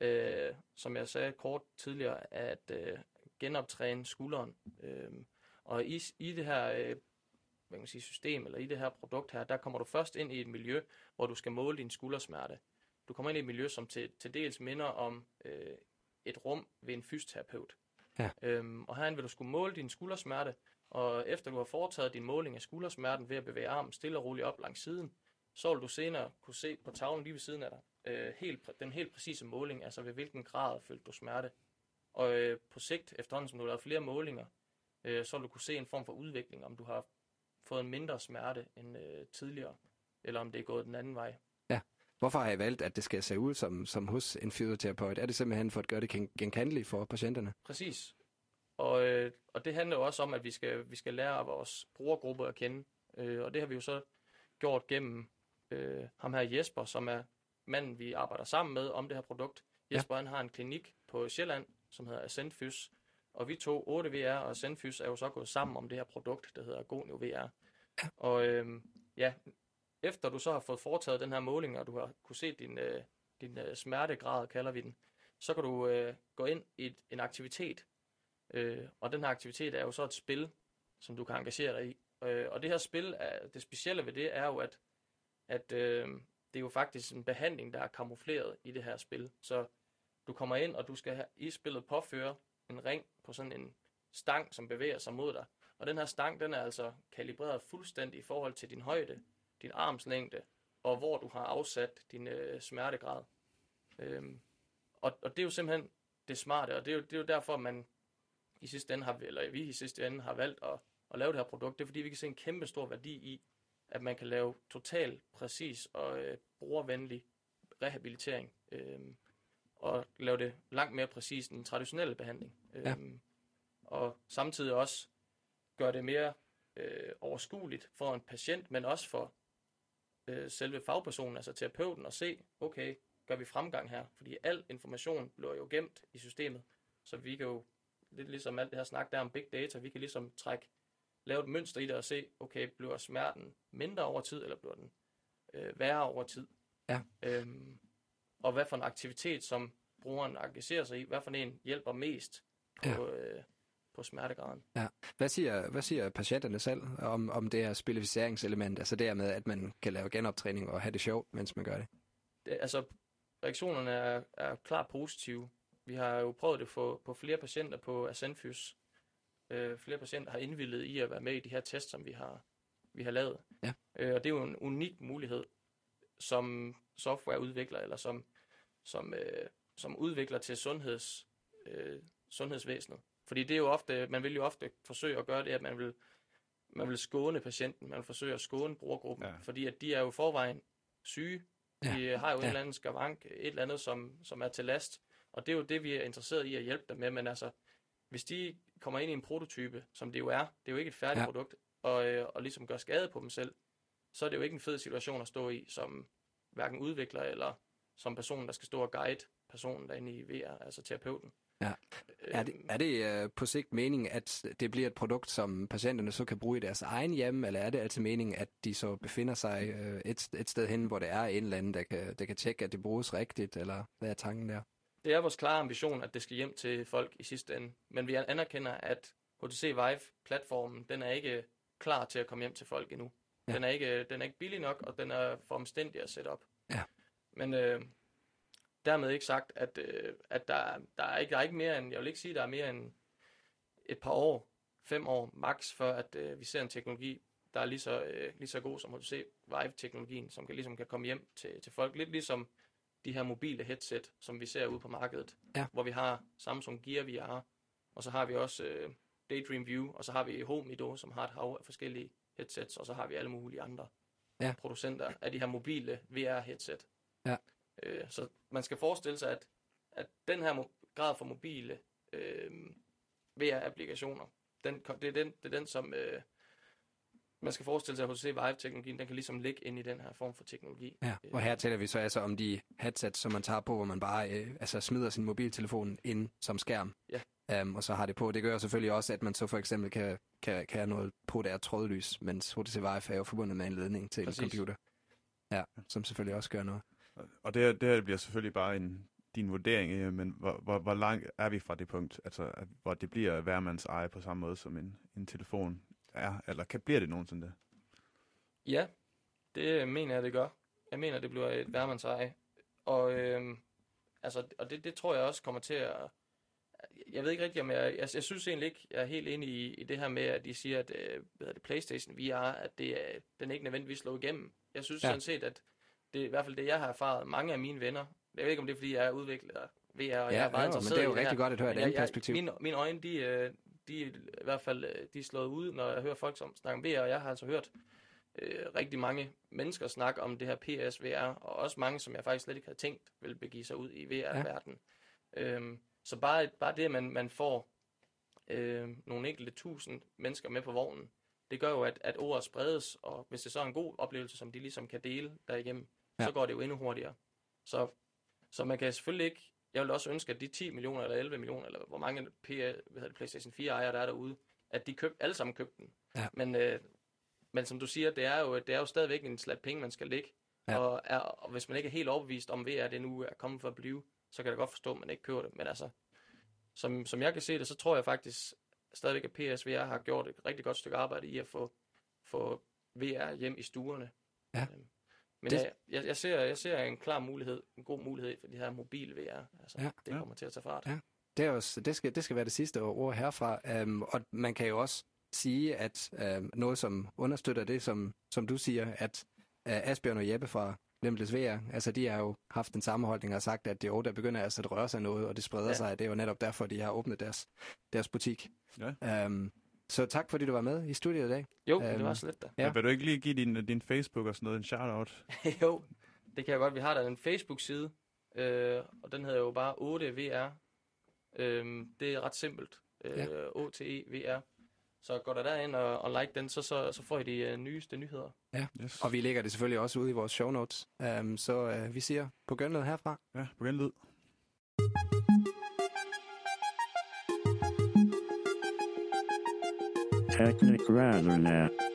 øh, som jeg sagde kort tidligere, at øh, genoptræne skulderen. Øh, og i, i det her øh, hvad kan man sige, system, eller i det her produkt her, der kommer du først ind i et miljø, hvor du skal måle din skuldersmerte. Du kommer ind i et miljø, som til, til dels minder om øh, et rum ved en fysioterapeut. Ja. Øhm, og herinde vil du skulle måle din skuldersmerte, og efter du har foretaget din måling af skuldersmerten ved at bevæge armen stille og roligt op langs siden, så vil du senere kunne se på tavlen lige ved siden af dig, øh, helt, den helt præcise måling, altså ved hvilken grad følte du smerte. Og øh, på sigt, efterhånden som du har lavet flere målinger, øh, så vil du kunne se en form for udvikling, om du har fået en mindre smerte end øh, tidligere, eller om det er gået den anden vej. Hvorfor har I valgt, at det skal se ud som, som hos en fysioterapeut? Er det simpelthen for at gøre det gen- genkendeligt for patienterne? Præcis. Og, øh, og det handler jo også om, at vi skal, vi skal lære vores brugergruppe at kende. Øh, og det har vi jo så gjort gennem øh, ham her Jesper, som er manden, vi arbejder sammen med om det her produkt. Jesper ja. han har en klinik på Sjælland, som hedder Ascentfys. Og vi to, 8VR og Ascentfys, er jo så gået sammen om det her produkt, der hedder Gonio VR. Og øh, ja, efter du så har fået foretaget den her måling, og du har kunne se din, øh, din øh, smertegrad, kalder vi den, så kan du øh, gå ind i et, en aktivitet. Øh, og den her aktivitet er jo så et spil, som du kan engagere dig i. Øh, og det her spil, er, det specielle ved det er jo, at, at øh, det er jo faktisk en behandling, der er kamufleret i det her spil. Så du kommer ind, og du skal have, i spillet påføre en ring på sådan en stang, som bevæger sig mod dig. Og den her stang, den er altså kalibreret fuldstændig i forhold til din højde, din armslængde, og hvor du har afsat din øh, smertegrad. Øhm, og, og det er jo simpelthen det smarte, og det er jo, det er jo derfor, man i sidste ende har, eller vi i sidste ende har valgt at, at lave det her produkt. Det er fordi, vi kan se en kæmpe stor værdi i, at man kan lave total præcis og øh, brugervenlig rehabilitering. Øhm, og lave det langt mere præcist end den traditionelle behandling. Ja. Øhm, og samtidig også gøre det mere øh, overskueligt for en patient, men også for øh, selve fagpersonen, altså terapeuten, at se, okay, gør vi fremgang her? Fordi al information bliver jo gemt i systemet, så vi kan jo, lidt ligesom alt det her snak der om big data, vi kan ligesom trække, lave et mønster i det og se, okay, bliver smerten mindre over tid, eller bliver den øh, værre over tid? Ja. Øhm, og hvad for en aktivitet, som brugeren engagerer sig i, hvad for en hjælper mest på, ja. øh, på smertegraden. Hvad siger, hvad siger patienterne selv om, om det her spilificeringselement? Altså det med, at man kan lave genoptræning og have det sjovt, mens man gør det. det, altså, reaktionerne er, er klart positive. Vi har jo prøvet det på, på flere patienter på Ascentfys. Øh, flere patienter har indvildet i at være med i de her tests, som vi har, vi har lavet. Ja. Øh, og det er jo en unik mulighed som softwareudvikler, eller som, som, øh, som udvikler til sundheds, øh, sundhedsvæsenet. Fordi det er jo ofte, man vil jo ofte forsøge at gøre det, at man vil, man vil skåne patienten, man vil forsøge at skåne brugergruppen, Ja. fordi at de er jo forvejen syge, de Ja. har jo. Ja. en eller anden skavank, et eller andet, som, som er til last. Og det er jo det, vi er interesseret i at hjælpe dem med. Men altså, hvis de kommer ind i en prototype, som det jo er, det er jo ikke et færdigt Ja. produkt, og, øh, og ligesom gør skade på dem selv, så er det jo ikke en fed situation at stå i, som hverken udvikler eller som personen, der skal stå og guide personen derinde i VR, altså terapeuten. Ja. Er det, er det øh, på sigt meningen, at det bliver et produkt, som patienterne så kan bruge i deres egen hjem, eller er det altid meningen, at de så befinder sig øh, et, et sted hen, hvor der er en eller anden, der kan, der kan tjekke, at det bruges rigtigt, eller hvad er tanken der? Det er vores klare ambition, at det skal hjem til folk i sidste ende. Men vi anerkender, at HTC Vive-platformen, den er ikke klar til at komme hjem til folk endnu. Ja. Den, er ikke, den er ikke billig nok, og den er for omstændig at sætte op. Ja. Men øh, dermed ikke sagt, at, øh, at der, der, er ikke, der er ikke mere end, jeg vil ikke sige, der er mere end et par år, fem år max, før at øh, vi ser en teknologi, der er lige så, øh, lige så god som HTC Vive-teknologien, som kan, ligesom kan komme hjem til, til folk. Lidt ligesom de her mobile headset, som vi ser ude på markedet, Ja. hvor vi har Samsung Gear VR, og så har vi også øh, Daydream View, og så har vi Homido, som har et hav af forskellige headsets, og så har vi alle mulige andre Ja. producenter af de her mobile VR-headset. Ja. Øh, så man skal forestille sig, at, at den her grad for mobile øh, VR-applikationer, den, det, er den, det er den, som øh, man skal forestille sig, at HTC Vive-teknologien, den kan ligesom ligge ind i den her form for teknologi. Ja, og her taler vi så altså om de headsets, som man tager på, hvor man bare øh, altså smider sin mobiltelefon ind som skærm. Ja. Um, og så har det på. Det gør selvfølgelig også, at man så for eksempel kan, kan, kan have noget på, der er trådlys, mens HTC Vive er jo forbundet med en ledning til Præcis. en computer. Ja, som selvfølgelig også gør noget. Og det her, det her bliver selvfølgelig bare en, din vurdering, øh, men hvor, hvor, hvor langt er vi fra det punkt, altså hvor det bliver hvermands eje på samme måde som en, en telefon er, eller kan, bliver det nogensinde det? Ja, det mener jeg, det gør. Jeg mener, det bliver et værmandseje. Og, øhm, altså, og det, det tror jeg også kommer til at... Jeg ved ikke rigtigt, om jeg... Jeg, jeg synes egentlig ikke, jeg er helt enig i, i det her med, at de siger, at øh, hvad det, PlayStation VR, at det er, den ikke nødvendigvis slår igennem. Jeg synes Ja. sådan set, at det er i hvert fald det, jeg har erfaret. Mange af mine venner, jeg ved ikke, om det er, fordi jeg er udvikler VR, og jeg Ja, er meget ja, men interesseret det er jo rigtig her. godt at høre et Men andet jeg, jeg, perspektiv. Mine, mine øjne, de, øh, de er i hvert fald øh, de er slået ud, når jeg hører folk som snakker om VR, og jeg har altså hørt øh, rigtig mange mennesker snakke om det her PSVR, og også mange, som jeg faktisk slet ikke havde tænkt ville begive sig ud i VR-verdenen. Ja. Øhm, så bare, bare det, at man, man får øh, nogle enkelte tusind mennesker med på vognen, det gør jo, at, at ordet spredes, og hvis det så er en god oplevelse, som de ligesom kan dele derigennem, ja. så går det jo endnu hurtigere. Så, så man kan selvfølgelig ikke, jeg vil også ønske, at de 10 millioner eller 11 millioner, eller hvor mange P, hvad det, PlayStation 4 ejere der er derude, at de køb, alle sammen købte den. Ja. Men, øh, men som du siger, det er jo, det er jo stadigvæk en slat penge, man skal lægge. Ja. Og, er, og hvis man ikke er helt overbevist om, VR det nu er kommet for at blive, så kan jeg godt forstå, at man ikke køber det. Men altså, som, som jeg kan se det, så tror jeg faktisk stadigvæk, at PSVR har gjort et rigtig godt stykke arbejde i at få, få VR hjem i stuerne. Ja. Øhm, Men Det- jeg, jeg, ser, jeg ser en klar mulighed, en god mulighed for de her mobile VR. Altså, Ja. ja. det Ja. kommer til at tage fart. Ja. Det, er også, det, skal, det skal være det sidste ord herfra. Um, og man kan jo også sige, at um, noget, som understøtter det, som, som du siger, at uh, Asbjørn og Jeppe fra Limitless VR, altså de har jo haft den samme holdning og sagt, at det jo der begynder altså at røre sig noget, og det spreder ja. Ja. sig. Det er jo netop derfor, de har åbnet deres, deres butik. Ja. Um, så tak, fordi du var med i studiet i dag. Jo, Øhm, det var så lidt da. Ja. Ja. Vil du ikke lige give din, din Facebook og sådan noget en shout-out? jo, det kan jeg godt. Vi har der en Facebook-side, øh, og den hedder jo bare 8VR. Øh, det er ret simpelt. Øh, Ja. ja. OTE-VR. Så går der derind og, og like den, så, så, så får I de uh, nyeste nyheder. Yes. Og vi lægger det selvfølgelig også ud i vores show notes. Um, så uh, vi siger på gønnet herfra. Ja, på genlyd. Technic rather Razornet.